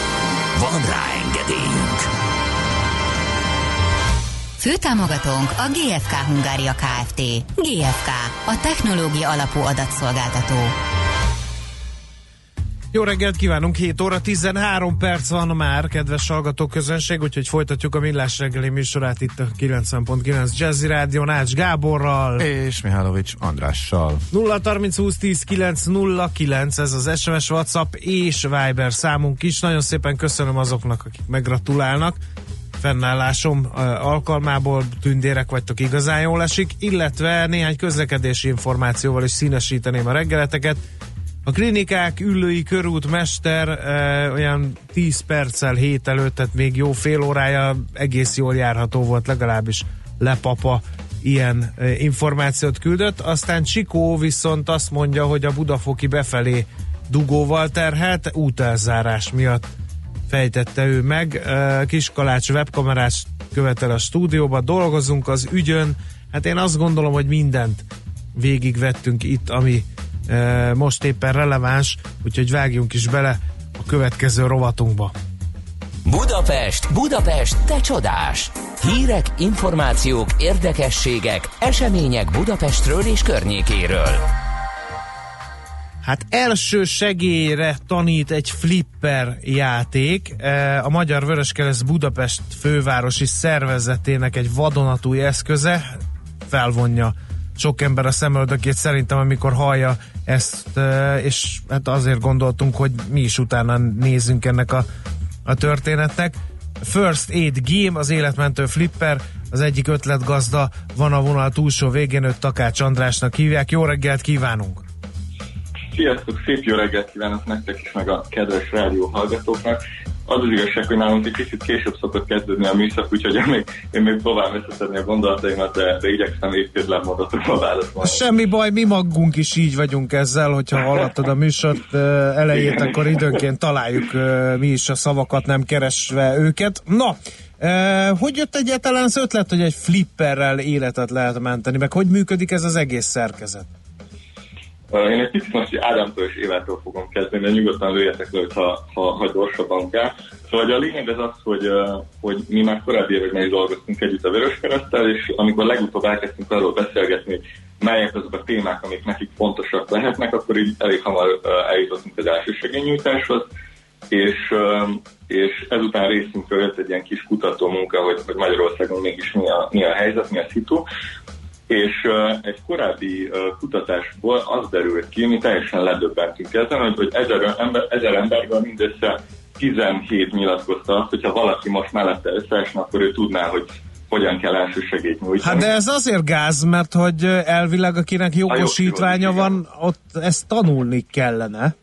Van rá engedélyünk! Főtámogatónk a GFK Hungária Kft. GFK, a technológia alapú adatszolgáltató. Jó reggelt kívánunk, 7 óra 13 perc van már, kedves hallgató közönség, úgyhogy folytatjuk a Millás reggeli műsorát itt a 90.9 Jazzy Rádió Nács Gáborral. És Mihálovics Andrással. 0 30 20 10 9 0 9, ez az SMS, WhatsApp és Viber számunk is. Nagyon szépen köszönöm azoknak, akik meggratulálnak. Fennállásom alkalmából tündérek vagytok, igazán jól esik, illetve néhány közlekedési információval is színesíteném a reggeleteket. A klinikák ülői körút mester ö, olyan 10 perccel hét előtt, tehát még jó fél órája egész jól járható volt, legalábbis lepapa ilyen ö, információt küldött. Aztán Csikó viszont azt mondja, hogy a Budafoki befelé dugóval terhelt útelzárás miatt fejtette ő meg. Ö, Kiskalács webkamerás követel a stúdióba, dolgozunk az ügyön. Hát én azt gondolom, hogy mindent végigvettünk itt, ami most éppen releváns, úgyhogy vágjunk is bele a következő rovatunkba. Budapest, Budapest, te csodás! Hírek, információk, érdekességek, események Budapestről és környékéről. Hát első segélyre tanít egy flipper játék. A Magyar Vöröskereszt Budapest fővárosi szervezetének egy vadonatúj eszköze felvonja sok ember a szemöldökét szerintem, amikor hallja ezt, és hát azért gondoltunk, hogy mi is utána nézzünk ennek a, a történetnek. First Aid Game, az életmentő flipper, az egyik ötletgazda van a vonal túlsó végén, őt Takács Andrásnak hívják. Jó reggelt kívánunk! Sziasztok, szép jó reggelt kívánok nektek is, meg a kedves rádió hallgatóknak. Az az igazság, hogy nálunk egy kicsit később szokott kezdődni a műszak, úgyhogy én még, én még próbálom összeszedni a gondolataimat, de, de igyekszem évkérdlem mondatokba válaszolni. Semmi baj, mi magunk is így vagyunk ezzel, hogyha hallottad a műsort elejét, akkor időnként találjuk mi is a szavakat, nem keresve őket. Na, hogy jött egyáltalán az ötlet, hogy egy flipperrel életet lehet menteni, meg hogy működik ez az egész szerkezet? Én egy picit most Ádámtól és Évától fogom kezdeni, de nyugodtan lőjetek le, ha, ha, ha gyorsabban kell. Szóval a lényeg az az, hogy, hogy mi már korábbi években is dolgoztunk együtt a Vöröskereszttel, és amikor legutóbb elkezdtünk arról beszélgetni, melyek azok a témák, amik nekik fontosak lehetnek, akkor így elég hamar eljutottunk az első segényújtáshoz, és, és ezután részünkről jött egy ilyen kis kutató munka, hogy, hogy Magyarországon mégis mi a, mi a helyzet, mi a szitu, és egy korábbi kutatásból az derült ki, mi teljesen ledöbbentünk ezen, hogy, ezer, ember, ezer emberből mindössze 17 nyilatkozta azt, hogyha valaki most mellette összeesne, akkor ő tudná, hogy hogyan kell első segélyt nyújtani. Hát de ez azért gáz, mert hogy elvileg akinek jogosítványa jogosítvány, van, ott ezt tanulni kellene.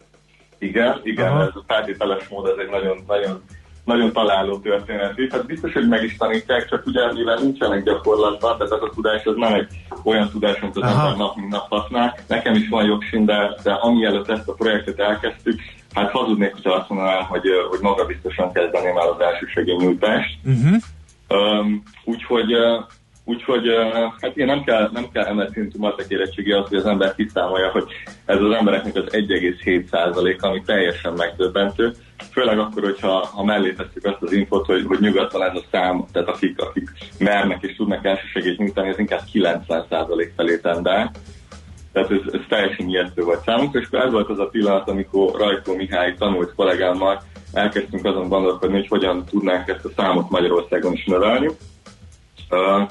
Igen, igen, Aha. ez a feltételes mód, ez egy nagyon, nagyon, nagyon találó történet. Tehát biztos, hogy meg is tanítják, csak ugye mivel nincsenek gyakorlatban, tehát az a tudás az nem egy olyan tudás, amit az ember nap mint nap használ. Nekem is van jogsin, de, de amielőtt ezt a projektet elkezdtük, hát hazudnék, hogyha azt mondanám, hogy, hogy maga biztosan kezdeném el az első segélynyújtást. Uh-huh. Um, úgyhogy, úgyhogy hát igen, nem kell, nem kell emelt szintű matek érettségi az, hogy az ember kiszámolja, hogy ez az embereknek az 1,7% ami teljesen megdöbbentő. Főleg akkor, hogyha ha mellé tesszük azt az infot, hogy, hogy nyugaton ez a szám, tehát akik, akik mernek és tudnak elsősegét nyújtani, ez inkább 90 felé tendál. Tehát ez, ez teljesen ijesztő volt számunkra, és akkor ez volt az a pillanat, amikor Rajkó Mihály tanult kollégámmal, elkezdtünk azon gondolkodni, hogy hogyan tudnánk ezt a számot Magyarországon is növelni. Uh,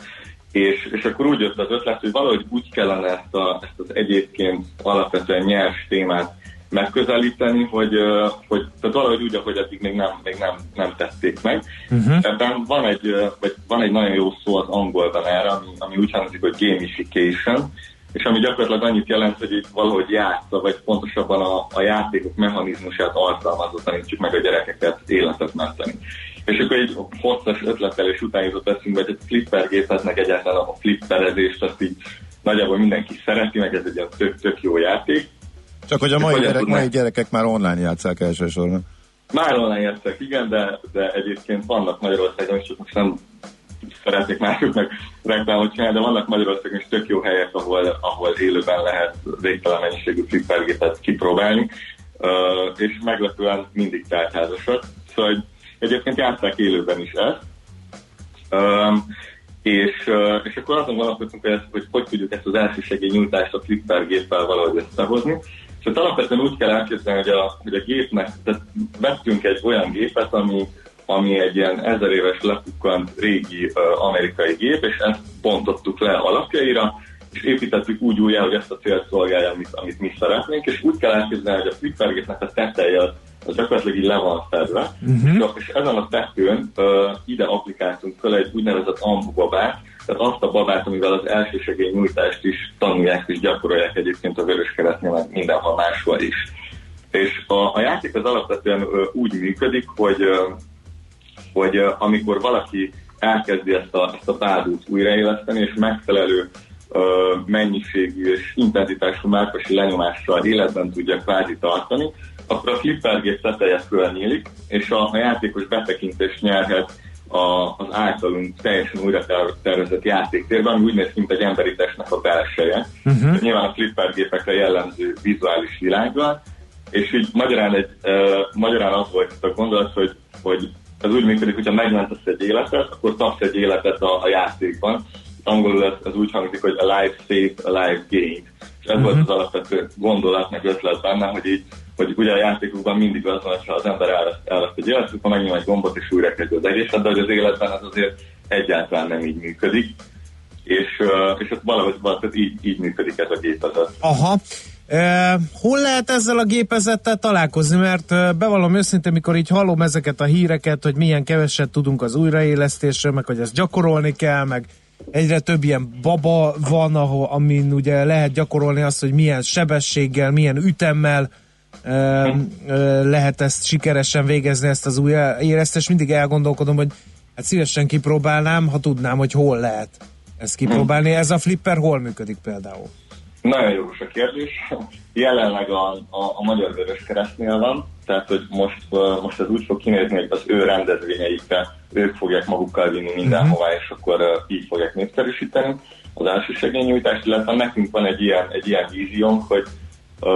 és, és akkor úgy jött az ötlet, hogy valahogy úgy kellene ezt, a, ezt az egyébként alapvetően nyers témát megközelíteni, hogy, hogy tehát valahogy úgy, ahogy eddig még nem, még nem, nem tették meg. Uh-huh. Ebben van egy, vagy van egy nagyon jó szó az angolban erre, ami, ami úgy hangzik, hogy gamification, és ami gyakorlatilag annyit jelent, hogy itt valahogy játsza, vagy pontosabban a, a játékok mechanizmusát alkalmazott, tanítsuk meg a gyerekeket életet menteni. És akkor egy hosszas ötlettel és után jutott eszünkbe, hogy a flippergépetnek egyáltalán a flipperezést, azt így nagyjából mindenki szereti, meg ez egy ilyen tök, tök jó játék. Csak hogy a mai, gyerek, mai gyerekek már online játszák elsősorban. Már online játszák, igen, de, de egyébként vannak Magyarországon, csak most nem szeretnék másoknak reklámot csinálni, de vannak Magyarországon is tök jó helyek, ahol, ahol élőben lehet végtelen mennyiségű flippergépet kipróbálni, és meglepően mindig teltházasak. Szóval hogy egyébként játszák élőben is ezt, és, és akkor azon gondolkodtunk, hogy, ezt, hogy hogy tudjuk ezt az elsősegély nyújtást a flipper géppel valahogy összehozni. És hát alapvetően úgy kell elképzelni, hogy a, hogy a gépnek, tehát vettünk egy olyan gépet, ami, ami egy ilyen ezer éves lepukkant régi uh, amerikai gép, és ezt bontottuk le alapjaira, és építettük úgy újjá, hogy ezt a célt szolgálja, amit, amit mi szeretnénk, és úgy kell elképzelni, hogy a flippergépnek a teteje az, az gyakorlatilag így le van fedve, uh-huh. és ezen a tetőn uh, ide applikáltunk fel egy úgynevezett ambubabát, tehát azt a babát, amivel az elsősegély nyújtást is tanulják és gyakorolják egyébként a Vöröskeretnél, meg mindenhol máshol is. És a, a játék az alapvetően úgy működik, hogy, hogy amikor valaki elkezdi ezt a, ezt a bádút újraéleszteni, és megfelelő mennyiségű és intenzitású márkasi lenyomással életben tudja kvázi tartani, akkor a flippergép teteje fölnyílik, és a, a játékos betekintést nyerhet a, az általunk teljesen újra ter- tervezett játéktérben, ami úgy néz ki, mint egy emberi testnek a belseje. Uh-huh. Nyilván a flippergépekre jellemző vizuális világgal, és így magyarán, egy, uh, magyarán az volt a gondolat, hogy, hogy ez úgy működik, hogyha megmentesz egy életet, akkor kapsz egy életet a, a játékban. Angolul ez, ez úgy hangzik, hogy a life saved, a life gained. Ez uh-huh. volt az alapvető gondolat, meg ötlet benne, hogy így hogy ugye a játékokban mindig az van, hogyha az ember elveszt, elveszt egy életet, akkor megnyom egy gombot és újra kezdő az egészet, de hogy az életben ez azért egyáltalán nem így működik. És, és ott valahogy, valahogy így, így működik ez a gépezet. Aha. E, hol lehet ezzel a gépezettel találkozni? Mert bevallom őszintén, mikor így hallom ezeket a híreket, hogy milyen keveset tudunk az újraélesztésről, meg hogy ezt gyakorolni kell, meg egyre több ilyen baba van, ahol, amin ugye lehet gyakorolni azt, hogy milyen sebességgel, milyen ütemmel e, e, lehet ezt sikeresen végezni, ezt az újraélesztést. Mindig elgondolkodom, hogy hát szívesen kipróbálnám, ha tudnám, hogy hol lehet ezt kipróbálni. Ez a flipper hol működik például? Nagyon jó a kérdés. Jelenleg a, a, a Magyar Vörös Keresztnél van, tehát hogy most, most ez úgy fog kinézni, hogy az ő rendezvényeikre ők fogják magukkal vinni mindenhová, és akkor így fogják népszerűsíteni az első segélynyújtást, illetve nekünk van egy ilyen, egy ilyen víziónk, hogy uh,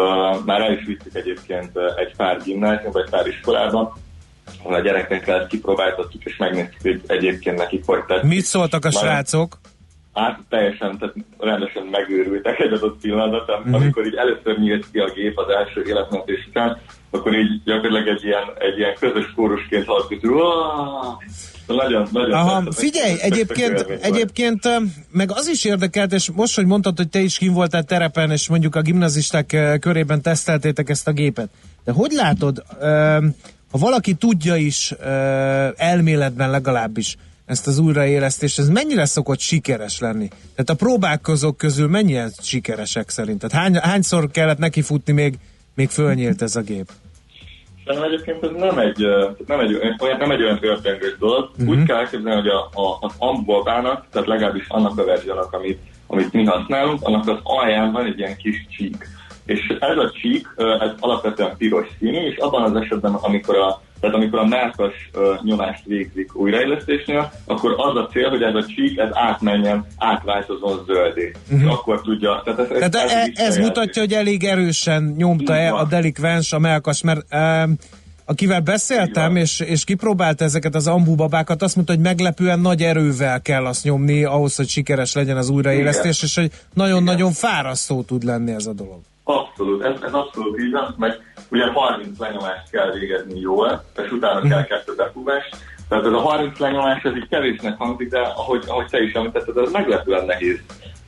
már el is vittük egyébként egy pár gimnázium, vagy pár iskolában, ahol a gyerekekkel ezt kipróbáltattuk, és megnéztük, hogy egyébként nekik hogy tetszik. Mit szóltak a srácok? Hát teljesen, tehát rendesen megőrültek egy adott pillanatban, Mhm. uh-huh. amikor így először nyílt ki a gép az első életmentés után, akkor így gyakorlatilag egy ilyen, egy ilyen közös kórusként hallgatjuk, hogy nagyon, nagyon Aha, figyelj, egyébként, egyébként meg az is érdekelt, és most, hogy mondtad, hogy te is kim voltál terepen, és mondjuk a gimnazisták körében teszteltétek ezt a gépet. De hogy látod, ha valaki tudja is, elméletben legalábbis, ezt az újraélesztést, ez mennyire szokott sikeres lenni? Tehát a próbálkozók közül mennyien sikeresek szerinted? Hány, hányszor kellett neki futni, még, még fölnyílt ez a gép? Szerintem egyébként ez nem egy, nem egy, olyan, nem egy olyan történetős dolog. Uh-huh. Úgy kell elképzelni, hogy a, a, az ambobának, tehát legalábbis annak a verziónak, amit, amit mi használunk, annak az alján van egy ilyen kis csík. És ez a csík, ez alapvetően piros színű, és abban az esetben, amikor a tehát amikor a melkas ö, nyomást végzik újraélesztésnél, akkor az a cél, hogy ez a csík ez átmenjen, átváltozon zöldé. Uh-huh. És akkor tudja. Tehát ez, Tehát ez, ez, így ez mutatja, hogy elég erősen nyomta el a delikvens, a melkas, mert um, akivel beszéltem, és, és kipróbálta ezeket az ambubabákat, azt mondta, hogy meglepően nagy erővel kell azt nyomni ahhoz, hogy sikeres legyen az újraélesztés, és hogy nagyon-nagyon fárasztó tud lenni ez a dolog. Abszolút, ez, ez abszolút így van, meg ugye 30 lenyomást kell végezni jól, és utána kell kettő befúvást, Tehát ez a 30 lenyomás, ez így kevésnek hangzik, de ahogy, ahogy te is említetted, ez meglepően nehéz.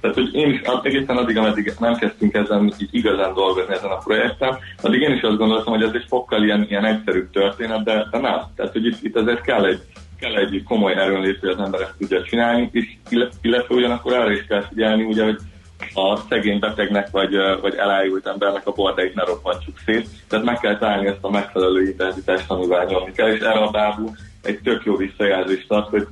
Tehát, hogy én is egészen addig, ameddig nem kezdtünk ezen így igazán dolgozni ezen a projekten, addig én is azt gondoltam, hogy ez egy fokkal ilyen, ilyen egyszerű történet, de, de nem. Tehát, hogy itt, itt azért kell egy, kell egy komoly erőnlétű, hogy az ember ezt tudja csinálni, és illetve ugyanakkor arra is kell figyelni, ugye, hogy a szegény betegnek vagy, vagy elájult embernek a bordait ne roppantsuk szét. Tehát meg kell találni ezt a megfelelő intenzitást, amivel nyomni kell, és erre a bábú egy tök jó visszajelzést ad, hogy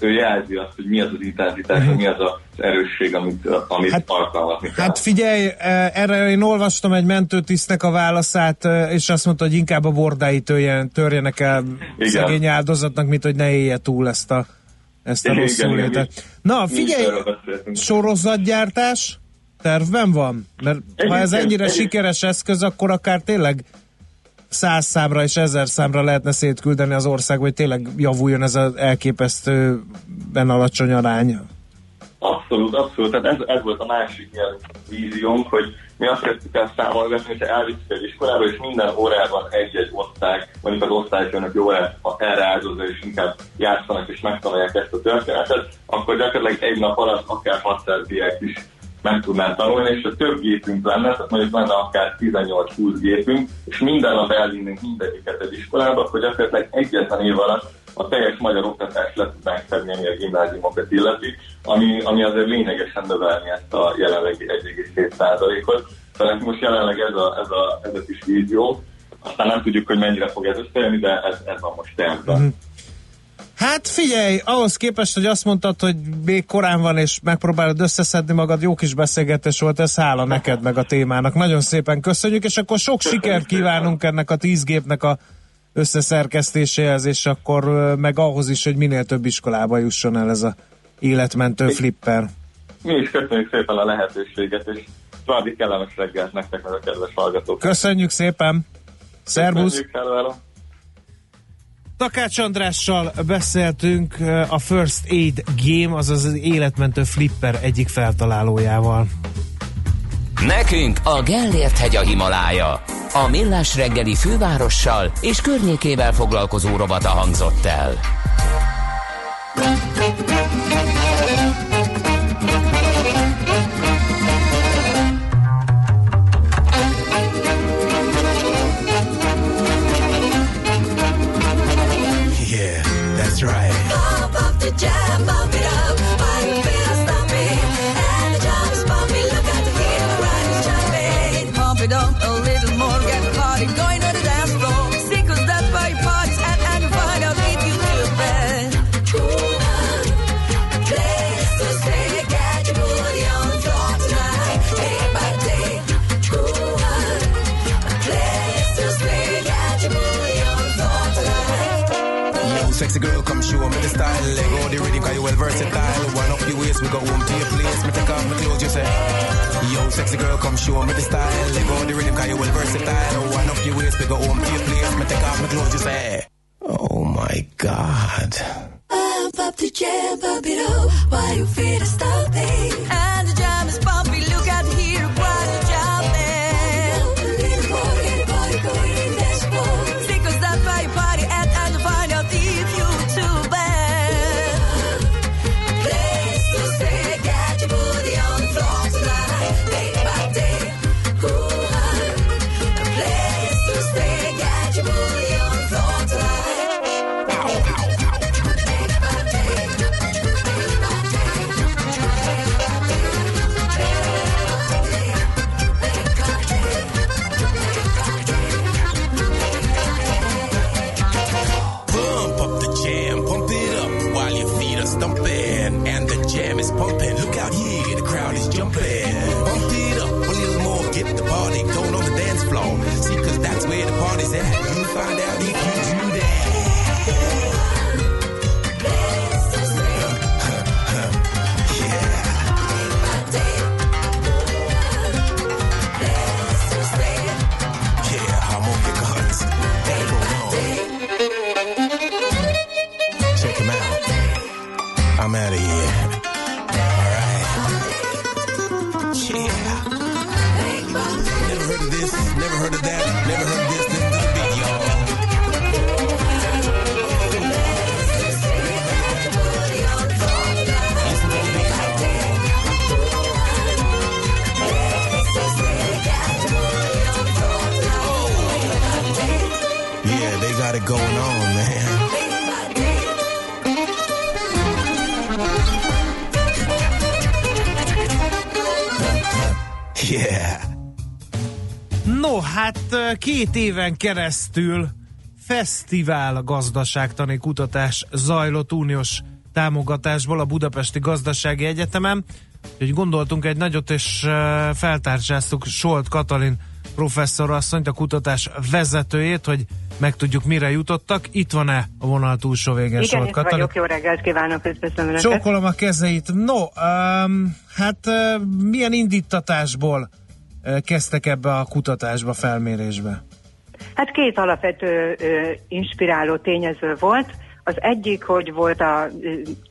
ő jelzi azt, hogy mi az az intenzitás, uh-huh. mi az az erősség, amit, amit hát, alkalmazni kell. Hát figyelj, erre én olvastam egy mentőtisztnek a válaszát, és azt mondta, hogy inkább a bordái törjen, törjenek el Igen. szegény áldozatnak, mint hogy ne élje túl ezt a, ezt a igen, rossz igen, Na, figyelj, sorozatgyártás tervben van? Mert egy ha ez ennyire egy sikeres eszköz, akkor akár tényleg száz számra és ezer számra lehetne szétküldeni az ország, hogy tényleg javuljon ez az elképesztően alacsony arány. Abszolút, abszolút. Tehát ez, ez volt a másik ilyen víziónk, hogy mi azt kezdtük el számolgatni, hogyha elviszük egy iskolába, és minden órában egy-egy osztály, mondjuk az osztályfőnök jó erre áldozza, és inkább játszanak és megtanulják ezt a történetet, akkor gyakorlatilag egy nap alatt akár 600 diák is meg tudnál tanulni, és ha több gépünk lenne, tehát mondjuk lenne akár 18-20 gépünk, és minden nap elvinnénk mindegyiket egy iskolába, akkor gyakorlatilag egyetlen év alatt a teljes magyar oktatást le tudnánk fedni, ami a gimnáziumokat illeti, ami, ami azért lényegesen növelni ezt a jelenlegi 1,7%-ot. Tehát most jelenleg ez a, ez a, ez a kis vízió, aztán nem tudjuk, hogy mennyire fog ez összejönni, de ez, ez van most tervben. Mm-hmm. Hát figyelj, ahhoz képest, hogy azt mondtad, hogy még korán van, és megpróbálod összeszedni magad, jó kis beszélgetés volt, ez hála neked meg a témának. Nagyon szépen köszönjük, és akkor sok sikert kívánunk ennek a tíz gépnek a összeszerkesztéséhez, és akkor meg ahhoz is, hogy minél több iskolába jusson el ez a életmentő flipper. Mi is köszönjük szépen a lehetőséget, és további kellemes reggelt nektek, meg a kedves hallgatók. Köszönjük szépen! Szervusz! Takács Andrással beszéltünk a First Aid Game, azaz az életmentő flipper egyik feltalálójával. Nekünk a Gellért hegy a Himalája. A millás reggeli fővárossal és környékével foglalkozó robata hangzott el. Versatile. One up your waist, we go home to your place. Me take off my clothes, you say. Yo, sexy girl, come show me the style. Let go the rhythm, cause you well versatile. One up your waist, we go home to your place. Me take off my clothes, you say. Oh my God. Up, up the jam, pump it up, you feel the stomping. And got it going on, man. Yeah. No, hát két éven keresztül fesztivál gazdaságtani kutatás zajlott uniós támogatásból a Budapesti Gazdasági Egyetemen. Úgyhogy gondoltunk egy nagyot, és feltárcsáztuk Solt Katalin professzorasszonyt, a kutatás vezetőjét, hogy megtudjuk, mire jutottak. Itt van-e a vonal túlsó végén Igen, Solt Katalin? vagyok, jó reggelt kívánok, üdvözlöm Önöket. Csókolom a kezeit. No, um, hát uh, milyen indítatásból uh, kezdtek ebbe a kutatásba, felmérésbe? Hát két alapvető ö, inspiráló tényező volt. Az egyik, hogy volt a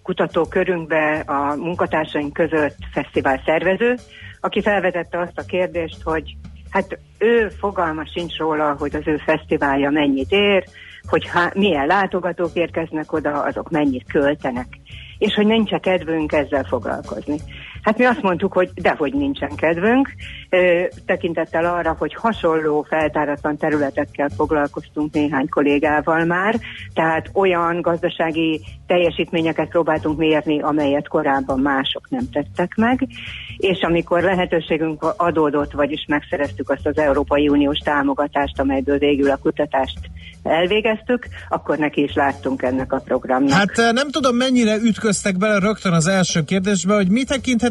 kutatókörünkben a munkatársaink között fesztivál szervező, aki felvetette azt a kérdést, hogy hát ő fogalma sincs róla, hogy az ő fesztiválja mennyit ér, hogy há, milyen látogatók érkeznek oda, azok mennyit költenek, és hogy nincs kedvünk ezzel foglalkozni. Hát mi azt mondtuk, hogy dehogy nincsen kedvünk, tekintettel arra, hogy hasonló feltáratlan területekkel foglalkoztunk néhány kollégával már, tehát olyan gazdasági teljesítményeket próbáltunk mérni, amelyet korábban mások nem tettek meg, és amikor lehetőségünk adódott, vagyis megszereztük azt az Európai Uniós támogatást, amelyből végül a kutatást elvégeztük, akkor neki is láttunk ennek a programnak. Hát eh, nem tudom, mennyire ütköztek bele rögtön az első kérdésbe, hogy mi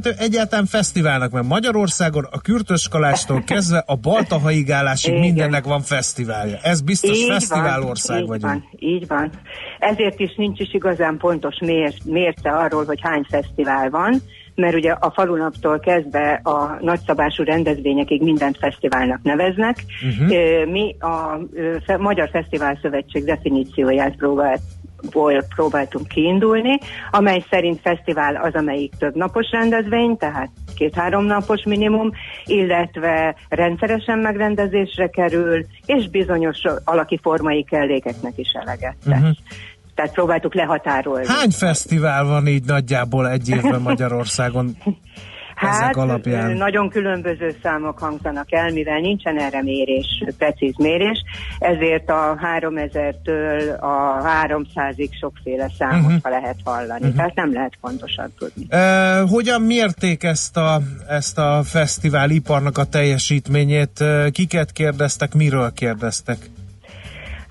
tekinthető egyáltalán fesztiválnak, mert Magyarországon a kürtöskalástól kezdve a baltahaigálásig Igen. mindennek van fesztiválja. Ez biztos Így fesztiválország így vagyunk. Van, így van. Ezért is nincs is igazán pontos mér, mérce arról, hogy hány fesztivál van, mert ugye a falunaptól kezdve a nagyszabású rendezvényekig mindent fesztiválnak neveznek. Ö, Mi a Magyar Fesztivál Szövetség definícióját próbált ból próbáltunk kiindulni, amely szerint fesztivál az, amelyik több napos rendezvény, tehát két-három napos minimum, illetve rendszeresen megrendezésre kerül, és bizonyos alaki formai kellékeknek is eleget tesz. Mhm. Tehát próbáltuk lehatárolni. Hány fesztivál van így nagyjából egy évben Magyarországon ezek Hát alapján? ö, nagyon különböző számok hangzanak el, mivel nincsen erre mérés, precíz mérés, ezért a 3000-től a 300-ig sokféle számot uh-huh. lehet hallani, uh-huh. tehát nem lehet pontosan tudni. Uh, hogyan mérték ezt a, ezt a fesztiváliparnak a teljesítményét? Kiket kérdeztek, miről kérdeztek?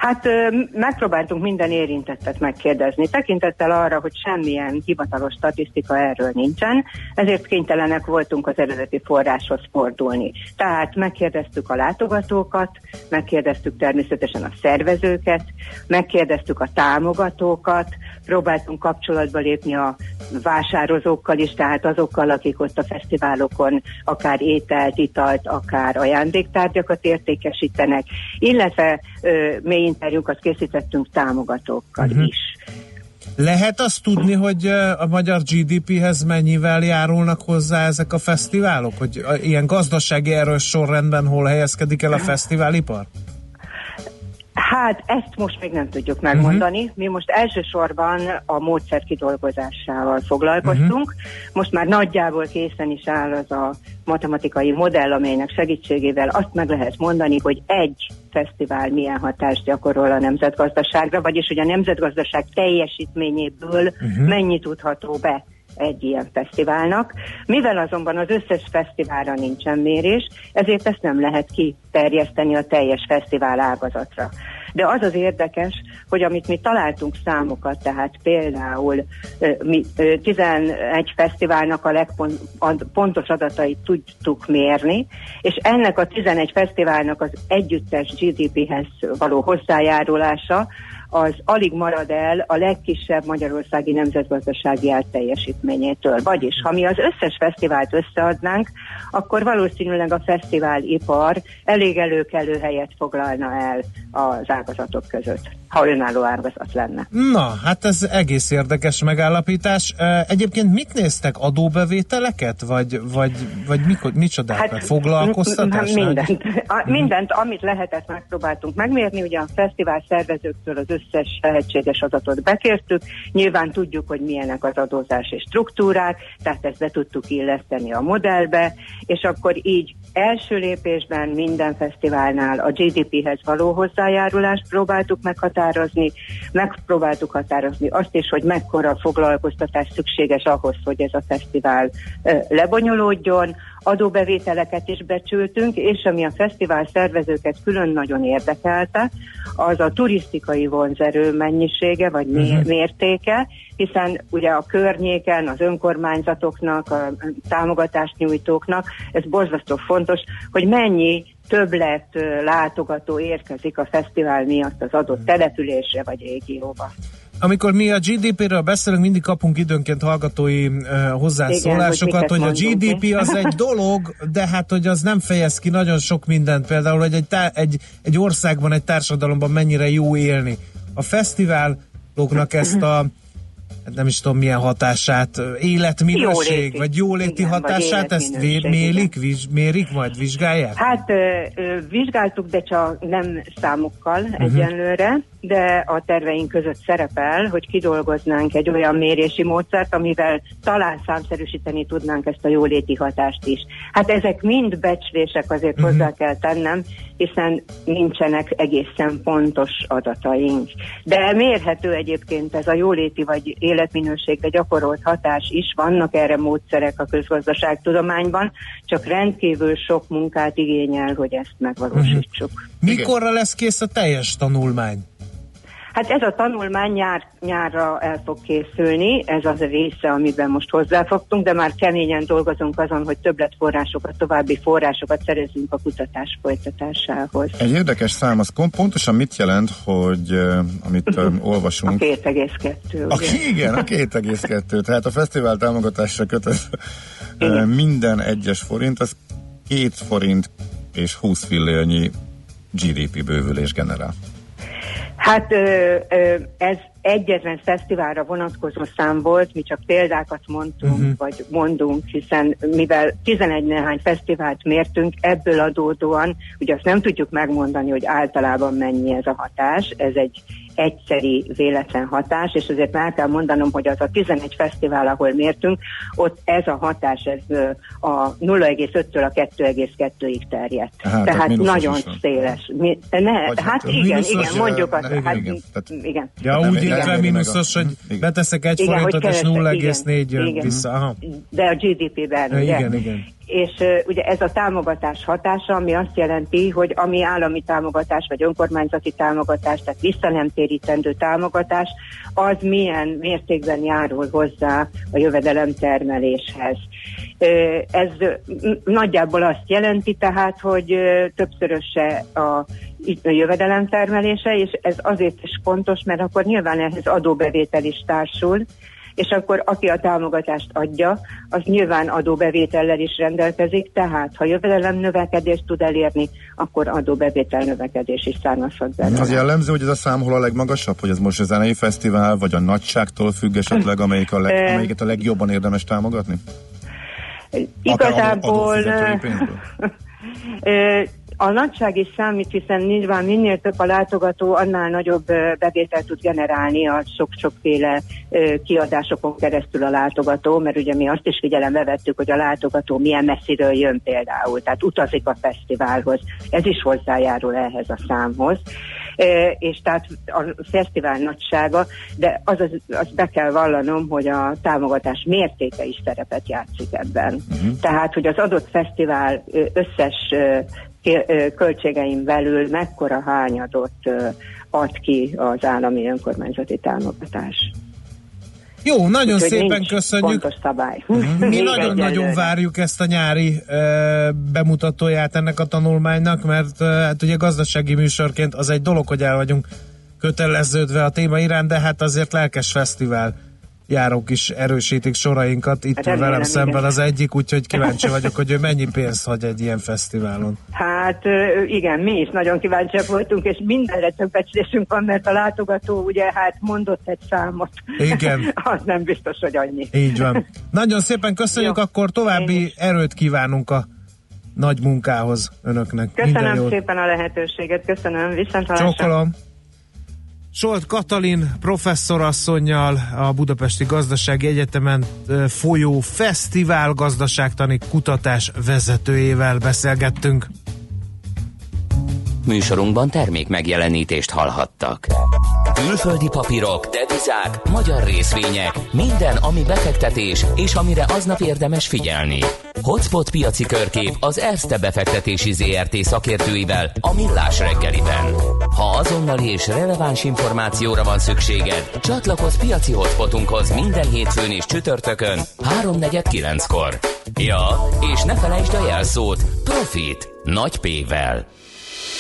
Hát megpróbáltunk minden érintettet megkérdezni, tekintettel arra, hogy semmilyen hivatalos statisztika erről nincsen, ezért kénytelenek voltunk az eredeti forráshoz fordulni. Tehát megkérdeztük a látogatókat, megkérdeztük természetesen a szervezőket, megkérdeztük a támogatókat, próbáltunk kapcsolatba lépni a vásározókkal is, tehát azokkal, akik ott a fesztiválokon akár ételt, italt, akár ajándéktárgyakat értékesítenek, illetve ö, mély interjúkat készítettünk támogatókkal uh-huh. is. Lehet azt tudni, hogy a magyar GDP-hez mennyivel járulnak hozzá ezek a fesztiválok? Hogy ilyen gazdasági erős sorrendben hol helyezkedik el a fesztiválipar? Hát ezt most még nem tudjuk megmondani. Uh-huh. Mi most elsősorban a módszer kidolgozásával foglalkoztunk. Uh-huh. Most már nagyjából készen is áll az a matematikai modell, amelynek segítségével azt meg lehet mondani, hogy egy fesztivál milyen hatást gyakorol a nemzetgazdaságra, vagyis hogy a nemzetgazdaság teljesítményéből Mhm. uh-huh. mennyi tudható be egy ilyen fesztiválnak. Mivel azonban az összes fesztiválra nincsen mérés, ezért ezt nem lehet kiterjeszteni a teljes fesztivál ágazatra. De az az érdekes, hogy amit mi találtunk számokat, tehát például mi ö, 11 fesztiválnak a legpontos adatait tudtuk mérni, és ennek a 11 fesztiválnak az együttes GDP-hez való hozzájárulása az alig marad el a legkisebb magyarországi nemzetgazdasági átteljesítményétől. Vagyis, ha mi az összes fesztivált összeadnánk, akkor valószínűleg a fesztiválipar elég előkelő helyet foglalna el az ágazatok között, ha önálló ágazat lenne. Na, hát ez egész érdekes megállapítás. Egyébként mit néztek? Adóbevételeket? Vagy, vagy, vagy mikor, micsodákat? Hát, Foglalkoztatás? Mindent. A, mindent, amit lehetett, megpróbáltunk megmérni. Ugye a fesztivál szervezőktől az összes lehetséges adatot bekértük. Nyilván tudjuk, hogy milyenek az adózási struktúrák, tehát ezt be tudtuk illeszteni a modellbe, és akkor így első lépésben minden fesztiválnál a GDP-hez való hozzájárulást próbáltuk meghatározni, megpróbáltuk határozni azt is, hogy mekkora foglalkoztatás szükséges ahhoz, hogy ez a fesztivál lebonyolódjon, adóbevételeket is becsültünk, és ami a fesztivál szervezőket külön nagyon érdekelte, az a turisztikai vonzerő mennyisége vagy mé- mértéke, hiszen ugye a környéken, az önkormányzatoknak, a támogatást nyújtóknak, ez borzasztó fontos, hogy mennyi többlet látogató érkezik a fesztivál miatt az adott településre vagy régióba. Amikor mi a GDP-ről beszélünk, mindig kapunk időnként hallgatói uh, hozzászólásokat, Igen, hogy, hogy a GDP ki. az egy dolog, de hát hogy az nem fejez ki nagyon sok mindent, például, hogy egy, tá- egy, egy országban, egy társadalomban mennyire jó élni. A fesztiváloknak ezt a nem is tudom milyen hatását, életminőség, Jóléti. vagy jóléti Igen, vagy hatását, ezt vé- életminőség, mélik, viz, mérik, majd vizsgálják? Hát ö, vizsgáltuk, de csak nem számokkal uh-huh. egyenlőre, de a terveink között szerepel, hogy kidolgoznánk egy olyan mérési módszert, amivel talán számszerűsíteni tudnánk ezt a jóléti hatást is. Hát ezek mind becslések, azért uh-huh. hozzá kell tennem, hiszen nincsenek egészen pontos adataink. De mérhető egyébként ez a jóléti vagy életminőségre gyakorolt hatás is, vannak erre módszerek a közgazdaságtudományban, csak rendkívül sok munkát igényel, hogy ezt megvalósítsuk. Mikorra lesz kész a teljes tanulmány? Hát ez a tanulmány nyár, nyárra el fog készülni, ez az a része, amiben most hozzáfogtunk, de már keményen dolgozunk azon, hogy többletforrásokat, további forrásokat szerezünk a kutatás folytatásához. Egy érdekes szám, az pontosan mit jelent, hogy amit uh, A olvasunk, 2,2. A, igen, a 2,2. Tehát a fesztivál támogatásra kötött minden egyes forint, az 2 forint és 20 fillérnyi GDP bővülés generál. Hát ö, ö, ez egyetlen fesztiválra vonatkozó szám volt, mi csak példákat mondtunk, uh-huh. vagy mondunk, hiszen mivel 11 néhány fesztivált mértünk, ebből adódóan, ugye azt nem tudjuk megmondani, hogy általában mennyi ez a hatás, ez egy egyszeri véletlen hatás, és azért már el kell mondanom, hogy az a 11 fesztivál, ahol mértünk, ott ez a hatás ez a 0,5-től a 2,2-ig terjedt. Hát, tehát tehát nagyon is széles. Mi, ne, Vagy hát hát, igen, igen, mondjuk azt. igen, Hát, igen, tehát- igen. Ja, Nem- úgy értve mínuszos, hogy beteszek egy Igen, forintot, és kevesebb, 0,4 jön igen. vissza. Aha. De a GDP-ben, Ja, ugye? igen, igen. És ugye ez a támogatás hatása, ami azt jelenti, hogy ami állami támogatás, vagy önkormányzati támogatás, tehát visszanemtérítendő támogatás, az milyen mértékben járul hozzá a jövedelemtermeléshez. Uh, ez nagyjából azt jelenti tehát, hogy többszöröse a a jövedelemtermelése, és ez azért is fontos, mert akkor nyilván ehhez adóbevétel is társul, és akkor aki a támogatást adja, az nyilván adóbevétellel is rendelkezik, tehát ha jövedelem növekedést tud elérni, akkor adóbevétel növekedés is származhat belőle. Az jellemző, hogy ez a szám hol a legmagasabb, hogy ez most a zenei fesztivál, vagy a nagyságtól függ esetleg, amelyik a leg, amelyiket a legjobban érdemes támogatni? Igazából pénzből? ö, a nagyság is számít, hiszen nyilván minél több a látogató, annál nagyobb bevételt tud generálni a sok-sokféle kiadásokon keresztül a látogató, mert ugye mi azt is figyelembe vettük, hogy a látogató milyen messziről jön például, tehát utazik a fesztiválhoz. Ez is hozzájárul ehhez a számhoz. És tehát a fesztivál nagysága, de az, az, az be kell vallanom, hogy a támogatás mértéke is szerepet játszik ebben. Uh-huh. Tehát, hogy az adott fesztivál összes költségein belül mekkora hányadot ad ki az állami önkormányzati támogatás. Jó, nagyon Úgyhogy szépen köszönjük. Pontos szabály. Mi Még nagyon-nagyon várjuk ezt a nyári ö, bemutatóját ennek a tanulmánynak, mert ö, hát ugye gazdasági műsorként az egy dolog, hogy el vagyunk köteleződve a téma iránt, de hát azért lelkes fesztivál járók is erősítik sorainkat. Itt Remélem, velem szemben igen. az egyik, úgyhogy kíváncsi vagyok, hogy ő mennyi pénzt hagy egy ilyen fesztiválon. Hát igen, mi is nagyon kíváncsiak voltunk, és mindenre több becslésünk van, mert a látogató ugye hát mondott egy számot. Igen. Az nem biztos, hogy annyi. Így van. Nagyon szépen köszönjük, Jó. akkor további erőt kívánunk a nagy munkához önöknek. Köszönöm szépen a lehetőséget, köszönöm, viszontlátásra. Csókolom. Solt Katalin professzorasszonynal a Budapesti Gazdasági Egyetemen folyó fesztivál gazdaságtani kutatás vezetőjével beszélgettünk. Műsorunkban termék megjelenítést hallhattak. Külföldi papírok, devizák, magyar részvények, minden, ami befektetés, és amire aznap érdemes figyelni. Hotspot piaci körkép az Erste befektetési ZRT szakértőivel a Millás reggeliben. Ha azonnali és releváns információra van szükséged, csatlakozz piaci hotspotunkhoz minden hétfőn és csütörtökön 3.49-kor. Ja, és ne felejtsd a jelszót Profit nagy P-vel.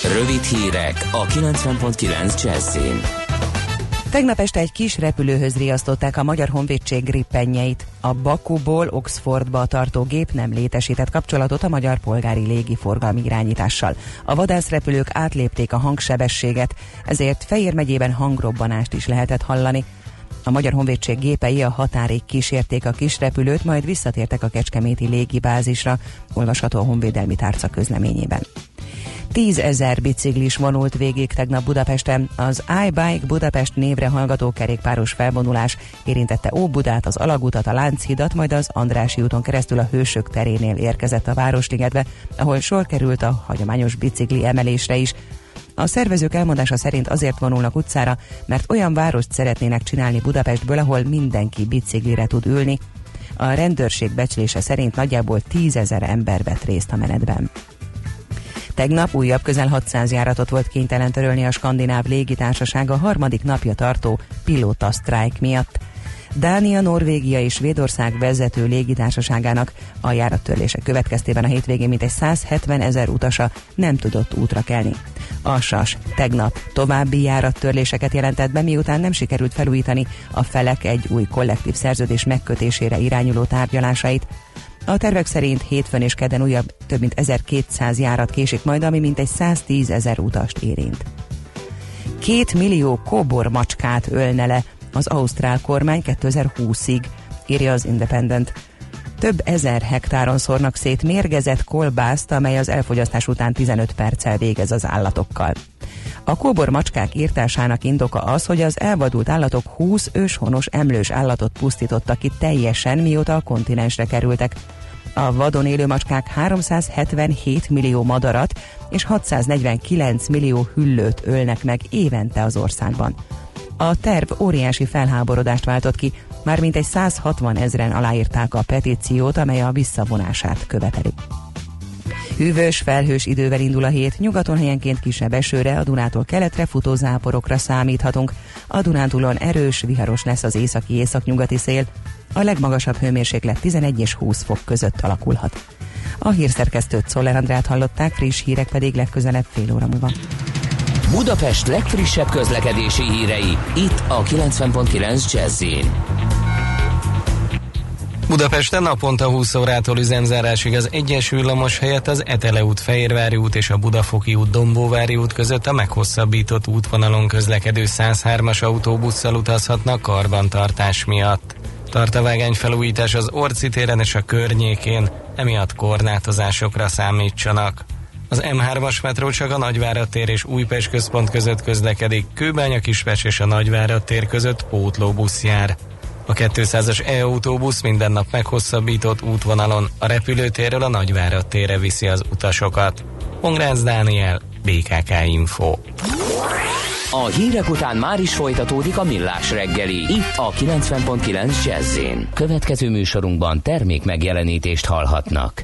Rövid hírek a 90.9 Jazzin. Tegnap este egy kis repülőhöz riasztották a Magyar Honvédség grippenjeit. A Bakuból Oxfordba tartó gép nem létesített kapcsolatot a magyar polgári légiforgalmi irányítással. A vadászrepülők átlépték a hangsebességet, ezért Fejér megyében hangrobbanást is lehetett hallani. A Magyar Honvédség gépei a határig kísérték a kis repülőt, majd visszatértek a Kecskeméti légibázisra, olvasható a Honvédelmi Tárca közleményében. Tízezer biciklis vonult végig tegnap Budapesten. Az iBike Budapest névre hallgató kerékpáros felvonulás érintette Óbudát, az Alagutat, a Lánchidat, majd az Andrási úton keresztül a Hősök terénél érkezett a Városligetbe, ahol sor került a hagyományos bicikli emelésre is. A szervezők elmondása szerint azért vonulnak utcára, mert olyan várost szeretnének csinálni Budapestből, ahol mindenki biciklire tud ülni. A rendőrség becslése szerint nagyjából tízezer ember vett részt a menetben. Tegnap újabb közel 600 járatot volt kénytelen törölni a skandináv légitársaság a harmadik napja tartó pilóta sztrájk miatt. Dánia, Norvégia és Svédország vezető légitársaságának a járattörlések következtében a hétvégén mintegy 170 ezer utasa nem tudott útra kelni. A SAS tegnap további járattörléseket jelentett be, miután nem sikerült felújítani a felek egy új kollektív szerződés megkötésére irányuló tárgyalásait. A tervek szerint hétfőn és kedden újabb több mint 1200 járat késik majd, ami mintegy 110 ezer utast érint. Két millió kóbor macskát ölne le az ausztrál kormány 2020-ig, írja az Independent. Több ezer hektáron szórnak szét mérgezett kolbászt, amely az elfogyasztás után 15 perccel végez az állatokkal. A kóbor macskák írtásának indoka az, hogy az elvadult állatok 20 őshonos emlős állatot pusztítottak ki teljesen, mióta a kontinensre kerültek. A vadon élő macskák 377 millió madarat és 649 millió hüllőt ölnek meg évente az országban. A terv óriási felháborodást váltott ki, már mintegy 160 ezeren aláírták a petíciót, amely a visszavonását követeli. Hűvös, felhős idővel indul a hét, nyugaton helyenként kisebb esőre, a Dunától keletre futó záporokra számíthatunk. A Dunántúlon erős, viharos lesz az északi északnyugati szél, a legmagasabb hőmérséklet 11 és 20 fok között alakulhat. A hírszerkesztőt Szoller Andrát hallották, friss hírek pedig legközelebb fél óra múlva. Budapest legfrissebb közlekedési hírei, itt a 90.9 jazz Budapesten naponta 20 órától üzemzárásig az egyes villamos helyett az Etele út, Fehérvári út és a Budafoki út, Dombóvári út között a meghosszabbított útvonalon közlekedő 103-as autóbusszal utazhatnak karbantartás miatt. Tart a vágány felújítás az Orci téren és a környékén, emiatt korlátozásokra számítsanak. Az M3-as metró csak a Nagyvárad tér és Újpest központ között közlekedik, Kőbánya Kispest és a Nagyvárad tér között pótlóbusz jár. A 200-as e-autóbusz minden nap meghosszabbított útvonalon a repülőtérről a Nagyvárad térre viszi az utasokat. Pongrácz Dániel, BKK Info. A hírek után már is folytatódik a millás reggeli, itt a 90.9 jazz Következő műsorunkban termék megjelenítést hallhatnak.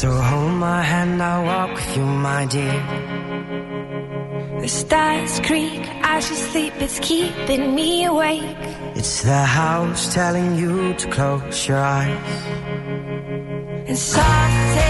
So hold my hand, I'll walk with you, my dear. The stars creak as you sleep, it's keeping me awake. It's the house telling you to close your eyes. And some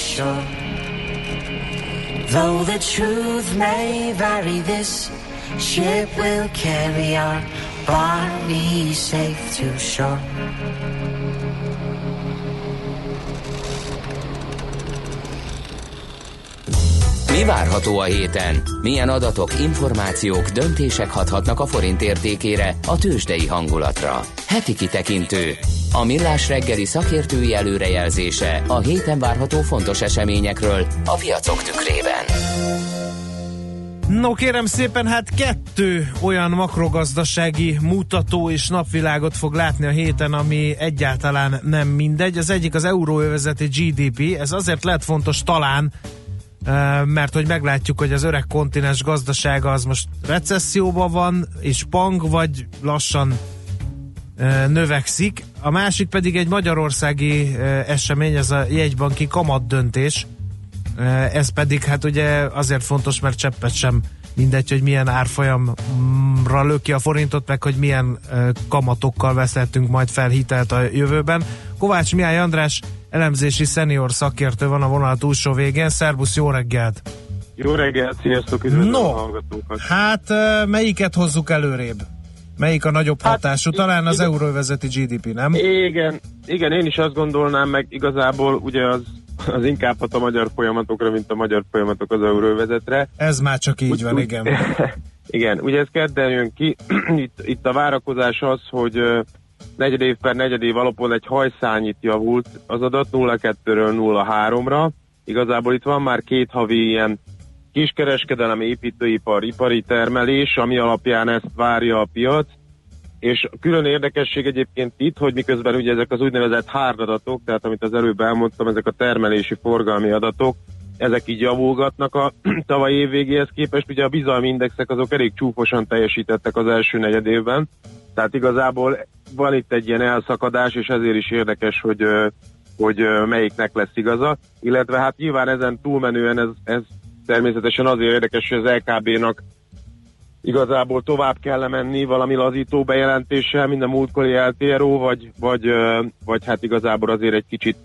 shore. Though the truth may vary, this ship will carry our bodies safe to shore. Mi várható a héten? Milyen adatok, információk, döntések hathatnak a forint értékére, a tőzsdei hangulatra? Heti kitekintő. A millás reggeli szakértői előrejelzése a héten várható fontos eseményekről a piacok tükrében. No kérem szépen, hát kettő olyan makrogazdasági mutató és napvilágot fog látni a héten, ami egyáltalán nem mindegy. Az egyik az euróövezeti GDP, ez azért lehet fontos talán, eh, mert hogy meglátjuk, hogy az öreg kontinens gazdasága az most recesszióban van, és pang, vagy lassan növekszik. A másik pedig egy magyarországi esemény, ez a jegybanki kamat döntés. Ez pedig hát ugye azért fontos, mert cseppet sem mindegy, hogy milyen árfolyamra löki a forintot, meg hogy milyen kamatokkal veszhetünk majd fel hitelt a jövőben. Kovács Mihály András elemzési szenior szakértő van a vonal túlsó végén. Szerbusz, jó reggelt! Jó reggelt, sziasztok, üdvözlöm No, a hallgatókat. Hát melyiket hozzuk előrébb? Melyik a nagyobb hatású? Talán az euróvezeti GDP, nem? Igen, igen, én is azt gondolnám, meg igazából ugye az, az inkább hat a magyar folyamatokra, mint a magyar folyamatok az euróvezetre. Ez már csak így Úgy- van, úgy- igen. Igen, ugye ez kedden jön ki, itt, itt a várakozás az, hogy ö, negyedév per negyedév alapon egy hajszányit javult az adat 0,2-ről 0,3-ra. Igazából itt van már két havi ilyen kiskereskedelem, építőipar, ipari termelés, ami alapján ezt várja a piac. És külön érdekesség egyébként itt, hogy miközben ugye ezek az úgynevezett hard adatok, tehát amit az előbb elmondtam, ezek a termelési forgalmi adatok, ezek így javulgatnak a tavalyi év végéhez képest, ugye a bizalmi indexek azok elég csúfosan teljesítettek az első negyed évben, tehát igazából van itt egy ilyen elszakadás, és ezért is érdekes, hogy, hogy melyiknek lesz igaza, illetve hát nyilván ezen túlmenően ez, ez természetesen azért érdekes, hogy az LKB-nak igazából tovább kell menni valami lazító bejelentéssel, mint a múltkori LTRO, vagy, vagy, vagy hát igazából azért egy kicsit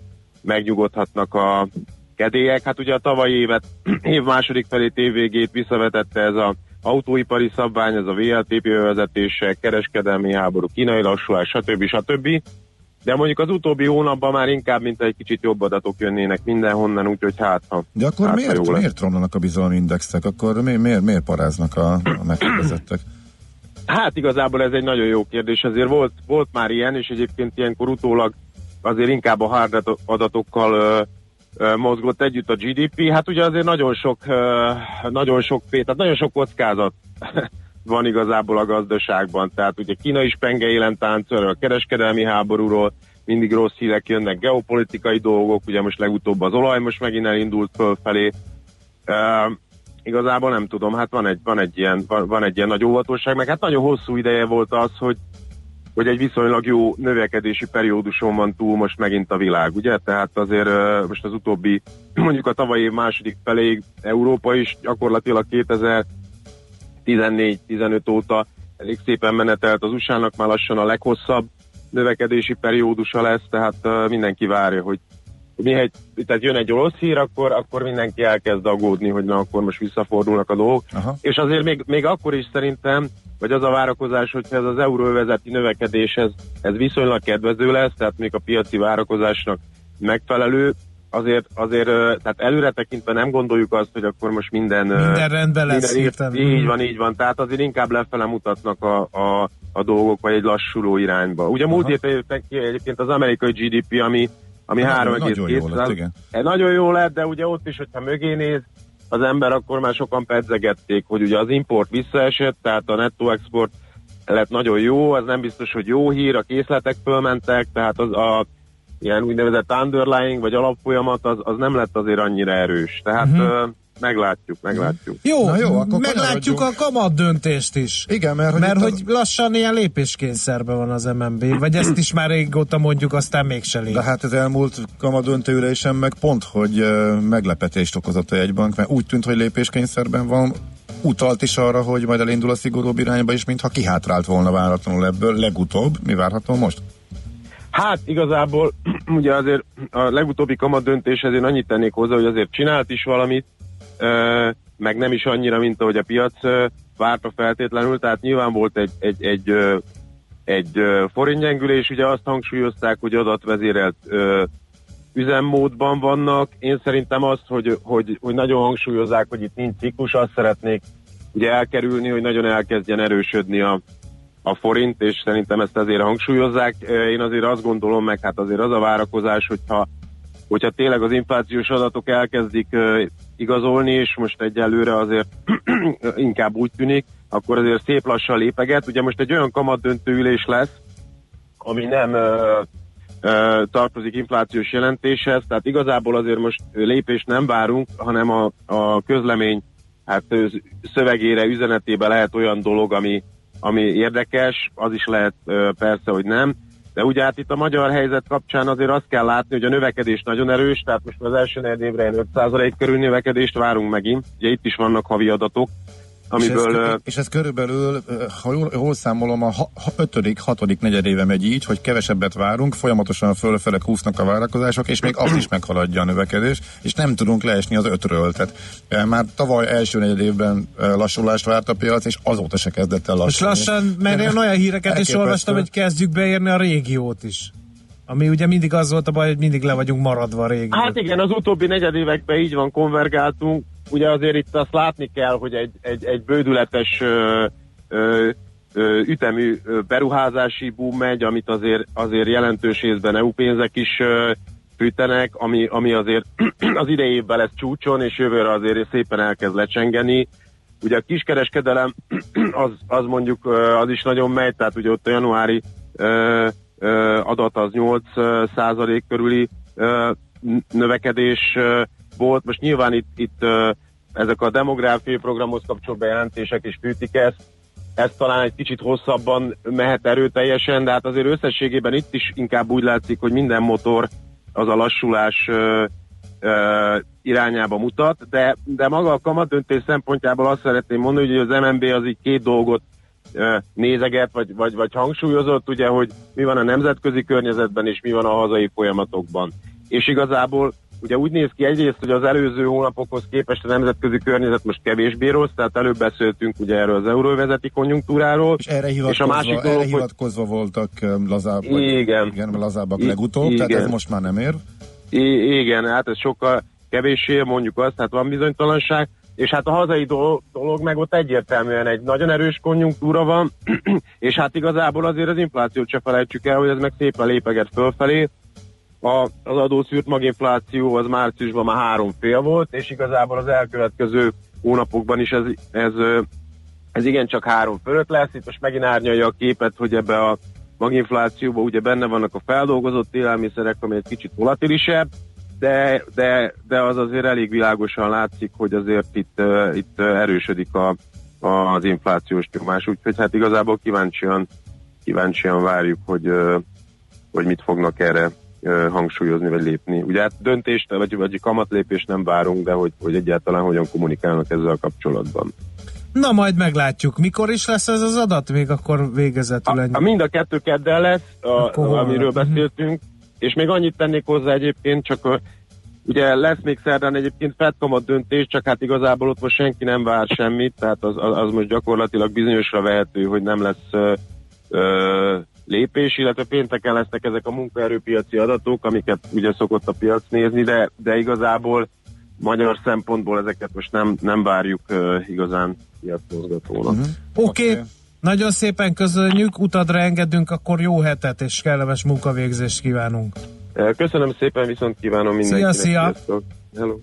megnyugodhatnak a kedélyek. Hát ugye a tavalyi évet, év második felét, év végét visszavetette ez a autóipari szabvány, ez a VLTP vezetése, kereskedelmi háború, kínai lassulás, stb. stb. De mondjuk az utóbbi hónapban már inkább, mint egy kicsit jobb adatok jönnének mindenhonnan, úgyhogy hát ha. De akkor hát, ha miért, lesz. miért romlanak a bizalmi indexek? Akkor miért, miért, miért paráznak a, a megkérdezettek? Hát igazából ez egy nagyon jó kérdés, azért volt, volt már ilyen, és egyébként ilyenkor utólag azért inkább a hard adat- adatokkal ö, ö, mozgott együtt a GDP. Hát ugye azért nagyon sok, ö, nagyon sok, tehát nagyon sok kockázat van igazából a gazdaságban. Tehát ugye Kína is penge élen táncol, a kereskedelmi háborúról, mindig rossz hírek jönnek, geopolitikai dolgok, ugye most legutóbb az olaj most megint elindult fölfelé. Uh, igazából nem tudom, hát van egy, van egy, ilyen, van, van egy ilyen nagy óvatosság, meg hát nagyon hosszú ideje volt az, hogy, hogy egy viszonylag jó növekedési perióduson van túl most megint a világ, ugye? Tehát azért most az utóbbi, mondjuk a tavalyi év második feléig Európa is gyakorlatilag 2014-15 óta elég szépen menetelt az USA-nak már lassan a leghosszabb növekedési periódusa lesz, tehát mindenki várja, hogy mihegy, tehát jön egy rossz hír, akkor, akkor mindenki elkezd aggódni, hogy na akkor most visszafordulnak a dolgok. Aha. És azért még, még akkor is szerintem, vagy az a várakozás, hogyha ez az euróvezeti növekedés, ez, ez viszonylag kedvező lesz, tehát még a piaci várakozásnak megfelelő, azért, azért tehát előre tekintve nem gondoljuk azt, hogy akkor most minden... Minden rendben lesz minden, így, így van, így van. Tehát azért inkább lefele mutatnak a, a, a dolgok, vagy egy lassuló irányba. Ugye múlt Aha. jöttek ki egyébként az amerikai GDP, ami, ami Nagyon- 3,2 nagyon jó lett, igen. Eh, Nagyon jó lett, de ugye ott is, hogyha mögé néz az ember, akkor már sokan pedzegették, hogy ugye az import visszaesett, tehát a netto export lett nagyon jó, ez nem biztos, hogy jó hír, a készletek fölmentek, tehát az a ilyen úgynevezett underlying, vagy alapfolyamat, az, az nem lett azért annyira erős. Tehát uh-huh. meglátjuk, meglátjuk. Jó, Na jó, akkor meglátjuk a kamat döntést is. Igen, mert hogy Mert hogy lassan ilyen lépéskényszerben van az MNB, vagy ezt is már régóta mondjuk, aztán mégse lép. De hát az elmúlt kamadöntőülésen meg pont, hogy ö, meglepetést okozott a jegybank, mert úgy tűnt, hogy lépéskényszerben van, utalt is arra, hogy majd elindul a szigorúbb irányba, és mintha kihátrált volna váratlanul ebből legutóbb. Mi várható most? Hát igazából ugye azért a legutóbbi kamat döntés azért annyit tennék hozzá, hogy azért csinált is valamit, meg nem is annyira, mint ahogy a piac várta feltétlenül, tehát nyilván volt egy, egy, egy, egy forintgyengülés, ugye azt hangsúlyozták, hogy adatvezérelt üzemmódban vannak. Én szerintem azt, hogy, hogy, hogy nagyon hangsúlyozzák, hogy itt nincs ciklus, azt szeretnék ugye elkerülni, hogy nagyon elkezdjen erősödni a, a forint, és szerintem ezt azért hangsúlyozzák. Én azért azt gondolom, meg hát azért az a várakozás, hogyha, hogyha tényleg az inflációs adatok elkezdik igazolni, és most egyelőre azért inkább úgy tűnik, akkor azért szép lassan lépeget. Ugye most egy olyan kamat döntőülés lesz, ami nem uh, uh, tartozik inflációs jelentéshez, tehát igazából azért most lépést nem várunk, hanem a, a közlemény hát ö, szövegére, üzenetébe lehet olyan dolog, ami, ami érdekes, az is lehet persze, hogy nem, de ugye hát itt a magyar helyzet kapcsán azért azt kell látni, hogy a növekedés nagyon erős, tehát most az első negyed évre ilyen 5% körül növekedést várunk megint, ugye itt is vannak havi adatok, amiből... és, ez, és ez körülbelül, ha jól, jól számolom, a ha- ha- ötödik, hatodik negyedéve megy így, hogy kevesebbet várunk, folyamatosan fölfele kúsznak a várakozások, és még azt is meghaladja a növekedés, és nem tudunk leesni az ötről. Tehát ö, már tavaly első negyed évben lassulást várt a piac, és azóta se kezdett el lassulni. lassan, mert én olyan híreket is Elképesztő. olvastam, hogy kezdjük beérni a régiót is. Ami ugye mindig az volt a baj, hogy mindig le vagyunk maradva a régiót. Hát igen, az utóbbi negyedévekben így van, konvergáltunk. Ugye azért itt azt látni kell, hogy egy, egy, egy bődületes ö, ö, ütemű beruházási boom megy, amit azért, azért jelentős részben EU pénzek is ö, fűtenek, ami, ami azért az idei évben lesz csúcson, és jövőre azért szépen elkezd lecsengeni. Ugye a kiskereskedelem az, az mondjuk az is nagyon megy, tehát ugye ott a januári adat az 8 ö, százalék körüli növekedés volt. Most nyilván itt, itt ezek a demográfiai programhoz kapcsoló bejelentések is fűtik ezt, ez talán egy kicsit hosszabban mehet erőteljesen, de hát azért összességében itt is inkább úgy látszik, hogy minden motor az a lassulás irányába mutat, de, de maga a kamatdöntés szempontjából azt szeretném mondani, hogy az MNB az így két dolgot ö, nézeget, vagy, vagy, vagy hangsúlyozott, ugye, hogy mi van a nemzetközi környezetben, és mi van a hazai folyamatokban. És igazából ugye úgy néz ki egyrészt, hogy az előző hónapokhoz képest a nemzetközi környezet most kevésbé rossz, tehát előbb beszéltünk ugye erről az euróvezeti konjunktúráról. És erre és a hivatkozva, másik erre dolog, hogy hivatkozva voltak öm, lazább, vagy, Igen. igen, lazábbak I- legutóbb, tehát igen. ez most már nem ér. I- igen, hát ez sokkal kevéssé, mondjuk azt, hát van bizonytalanság, és hát a hazai dolog, dolog meg ott egyértelműen egy nagyon erős konjunktúra van, és hát igazából azért az inflációt se felejtsük el, hogy ez meg szépen lépeget fölfelé. A, az adószűrt maginfláció az márciusban már három fél volt, és igazából az elkövetkező hónapokban is ez, ez, ez igencsak három fölött lesz. Itt most megint árnyalja a képet, hogy ebbe a maginflációban ugye benne vannak a feldolgozott élelmiszerek, ami egy kicsit volatilisebb, de, de, de az azért elég világosan látszik, hogy azért itt, itt erősödik a, az inflációs nyomás, úgyhogy hát igazából kíváncsian, kíváncsian várjuk, hogy, hogy mit fognak erre hangsúlyozni, vagy lépni. Ugye hát döntést, vagy, vagy kamatlépést nem várunk, de hogy, hogy egyáltalán hogyan kommunikálnak ezzel a kapcsolatban. Na majd meglátjuk. Mikor is lesz ez az adat? Még akkor végezetül ennyi. A, mind a kettő keddel lesz, a, hol amiről van? beszéltünk, és még annyit tennék hozzá egyébként, csak a, ugye lesz még szerdán egyébként fedkamat döntés, csak hát igazából ott most senki nem vár semmit, tehát az, az, az most gyakorlatilag bizonyosra vehető, hogy nem lesz ö, ö, lépés, illetve pénteken lesznek ezek a munkaerőpiaci adatok, amiket ugye szokott a piac nézni, de, de igazából magyar szempontból ezeket most nem, nem várjuk uh, igazán piacmozgatónak. Uh-huh. Oké, okay. nagyon szépen köszönjük, utadra engedünk, akkor jó hetet és kellemes munkavégzést kívánunk. Köszönöm szépen, viszont kívánom mindenkinek. Szia, szia! Sziasztok. Hello.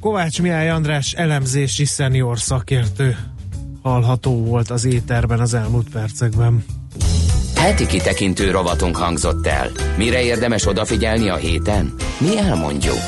Kovács Mihály András elemzési szenior szakértő hallható volt az éterben az elmúlt percekben. Heti kitekintő rovatunk hangzott el. Mire érdemes odafigyelni a héten? Mi elmondjuk.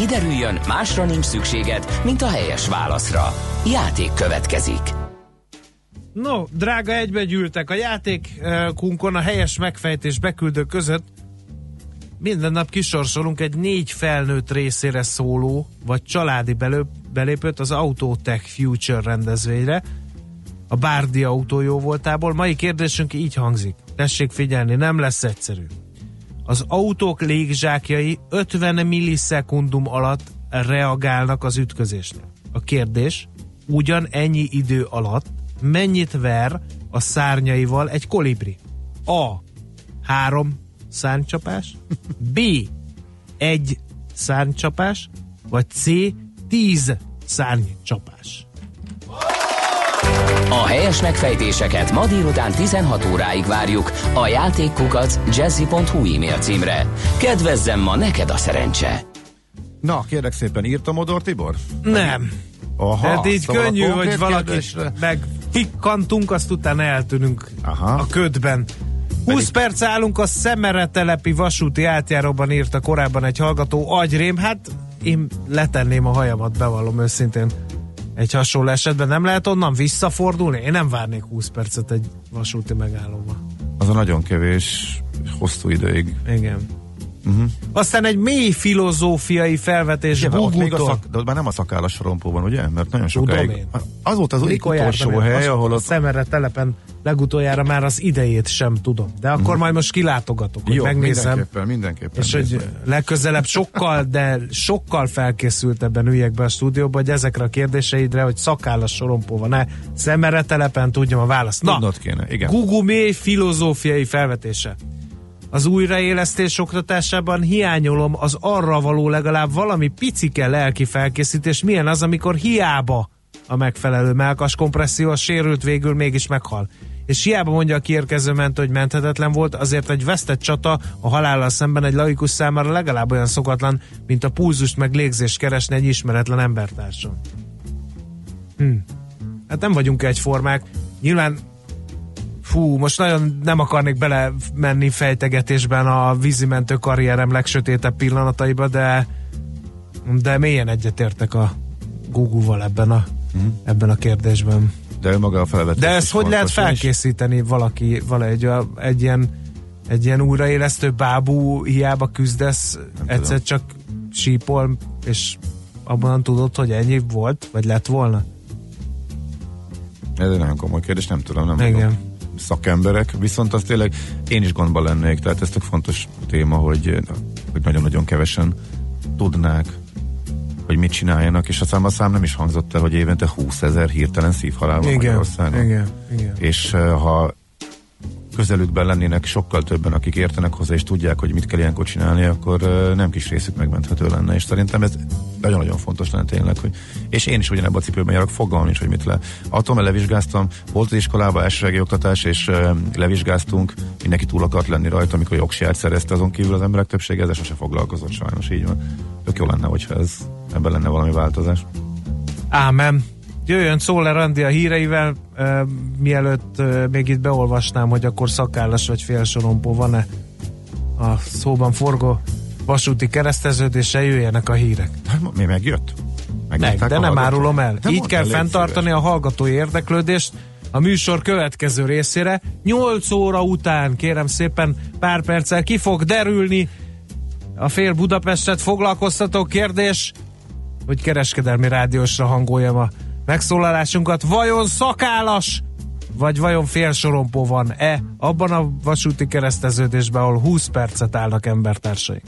Kiderüljön, másra nincs szükséged, mint a helyes válaszra. Játék következik. No, drága egybegyűltek a játékunkon a helyes megfejtés beküldő között. Minden nap kisorsolunk egy négy felnőtt részére szóló, vagy családi belő, belépőt az Autotech Future rendezvényre. A Bárdi autó jó voltából. Mai kérdésünk így hangzik. Tessék figyelni, nem lesz egyszerű. Az autók légzsákjai 50 millisekundum alatt reagálnak az ütközésnél. A kérdés, ugyan ennyi idő alatt mennyit ver a szárnyaival egy kolibri? A. Három szárnycsapás, B. Egy szárnycsapás, vagy C. Tíz szárnycsapás. A helyes megfejtéseket ma délután 16 óráig várjuk a játékkukac jazzy.hu e-mail címre. Kedvezzem ma neked a szerencse! Na, kérlek szépen, írta Modor Tibor? Nem. Aha, Tehát így szóval a könnyű, hogy konkrét valaki kérdésre- megfikkantunk, azt utána eltűnünk Aha. a ködben. 20 perc állunk a Szemere telepi vasúti átjáróban írta korábban egy hallgató agyrém. Hát én letenném a hajamat, bevallom őszintén. Egy hasonló esetben nem lehet onnan visszafordulni? Én nem várnék 20 percet egy vasúti megállóban. Az a nagyon kevés, hosszú ideig. Igen. Uh-huh. Aztán egy mély filozófiai felvetés Igen, ott még a Gugutól. szak, de ott már nem a szakállas sorompóban, ugye? Mert nagyon sokáig. én. Az volt az Mikor utolsó hely, Azt ahol a ott Szemere telepen legutoljára már az idejét sem tudom. De akkor majd most kilátogatok, hogy. Jó, megnézem. mindenképpen, mindenképpen. És hogy legközelebb sokkal, de sokkal felkészültebben üljek be a stúdióba, hogy ezekre a kérdéseidre, hogy szakállas sorompó van-e, szemere telepen tudjam a választ. Na, Tudnod kéne, igen. Google mély filozófiai felvetése. Az újraélesztés oktatásában hiányolom az arra való legalább valami picike lelki felkészítés. Milyen az, amikor hiába a megfelelő melkas kompresszió, a sérült végül mégis meghal. És hiába mondja a kiérkező mentő, hogy menthetetlen volt, azért egy vesztett csata a halállal szemben egy laikus számára legalább olyan szokatlan, mint a pulzust meg légzést keresni egy ismeretlen embertárson. Hm. Hát nem vagyunk egyformák. Nyilván Fú, most nagyon nem akarnék bele menni fejtegetésben a vízimentő karrierem legsötétebb pillanataiba, de de mélyen egyetértek a Google-val ebben a, ebben a kérdésben. De maga a felvetés. De is ezt hogy lehet felkészíteni valaki, valahogy a- egy ilyen, egy ilyen újraélesztő bábú hiába küzdesz, egyszer csak sípol, és abban tudod, hogy ennyi volt, vagy lett volna? Ez egy nagyon komoly kérdés, nem tudom, nem Igen. mondom. Szakemberek, viszont az tényleg én is gondban lennék, tehát ez tök fontos téma, hogy, hogy nagyon-nagyon kevesen tudnák, hogy mit csináljanak, és a szám a szám nem is hangzott el, hogy évente 20 ezer hirtelen szívhalál van Igen, Magyarországon. igen, igen. És uh, ha közelükben lennének sokkal többen, akik értenek hozzá, és tudják, hogy mit kell ilyenkor csinálni, akkor nem kis részük megmenthető lenne, és szerintem ez nagyon-nagyon fontos lenne tényleg, hogy és én is ugyanebben a cipőben járok, fogalmam nincs, hogy mit le. Mert levizsgáztam, volt az iskolában elsősegi oktatás, és levizsgáztunk, mindenki túl akart lenni rajta, amikor jogsiját szerezte, azon kívül az emberek többsége ezzel sose foglalkozott, sajnos így van. Tök jó lenne, hogyha ez, ebben lenne valami változás. Ámen. Jöjjön Szóler Andi a híreivel, uh, mielőtt uh, még itt beolvasnám, hogy akkor szakállas vagy félsorompó van-e a szóban forgó vasúti kereszteződése, jöjjenek a hírek. Mi megjött? Meg, de nem árulom el. De Így kell fenntartani a hallgatói érdeklődést a műsor következő részére. 8 óra után, kérem szépen, pár perccel ki fog derülni a fél Budapestet foglalkoztató kérdés, hogy kereskedelmi rádiósra hangoljam a megszólalásunkat. Vajon szakállas, vagy vajon félsorompó van-e abban a vasúti kereszteződésben, ahol 20 percet állnak embertársaink?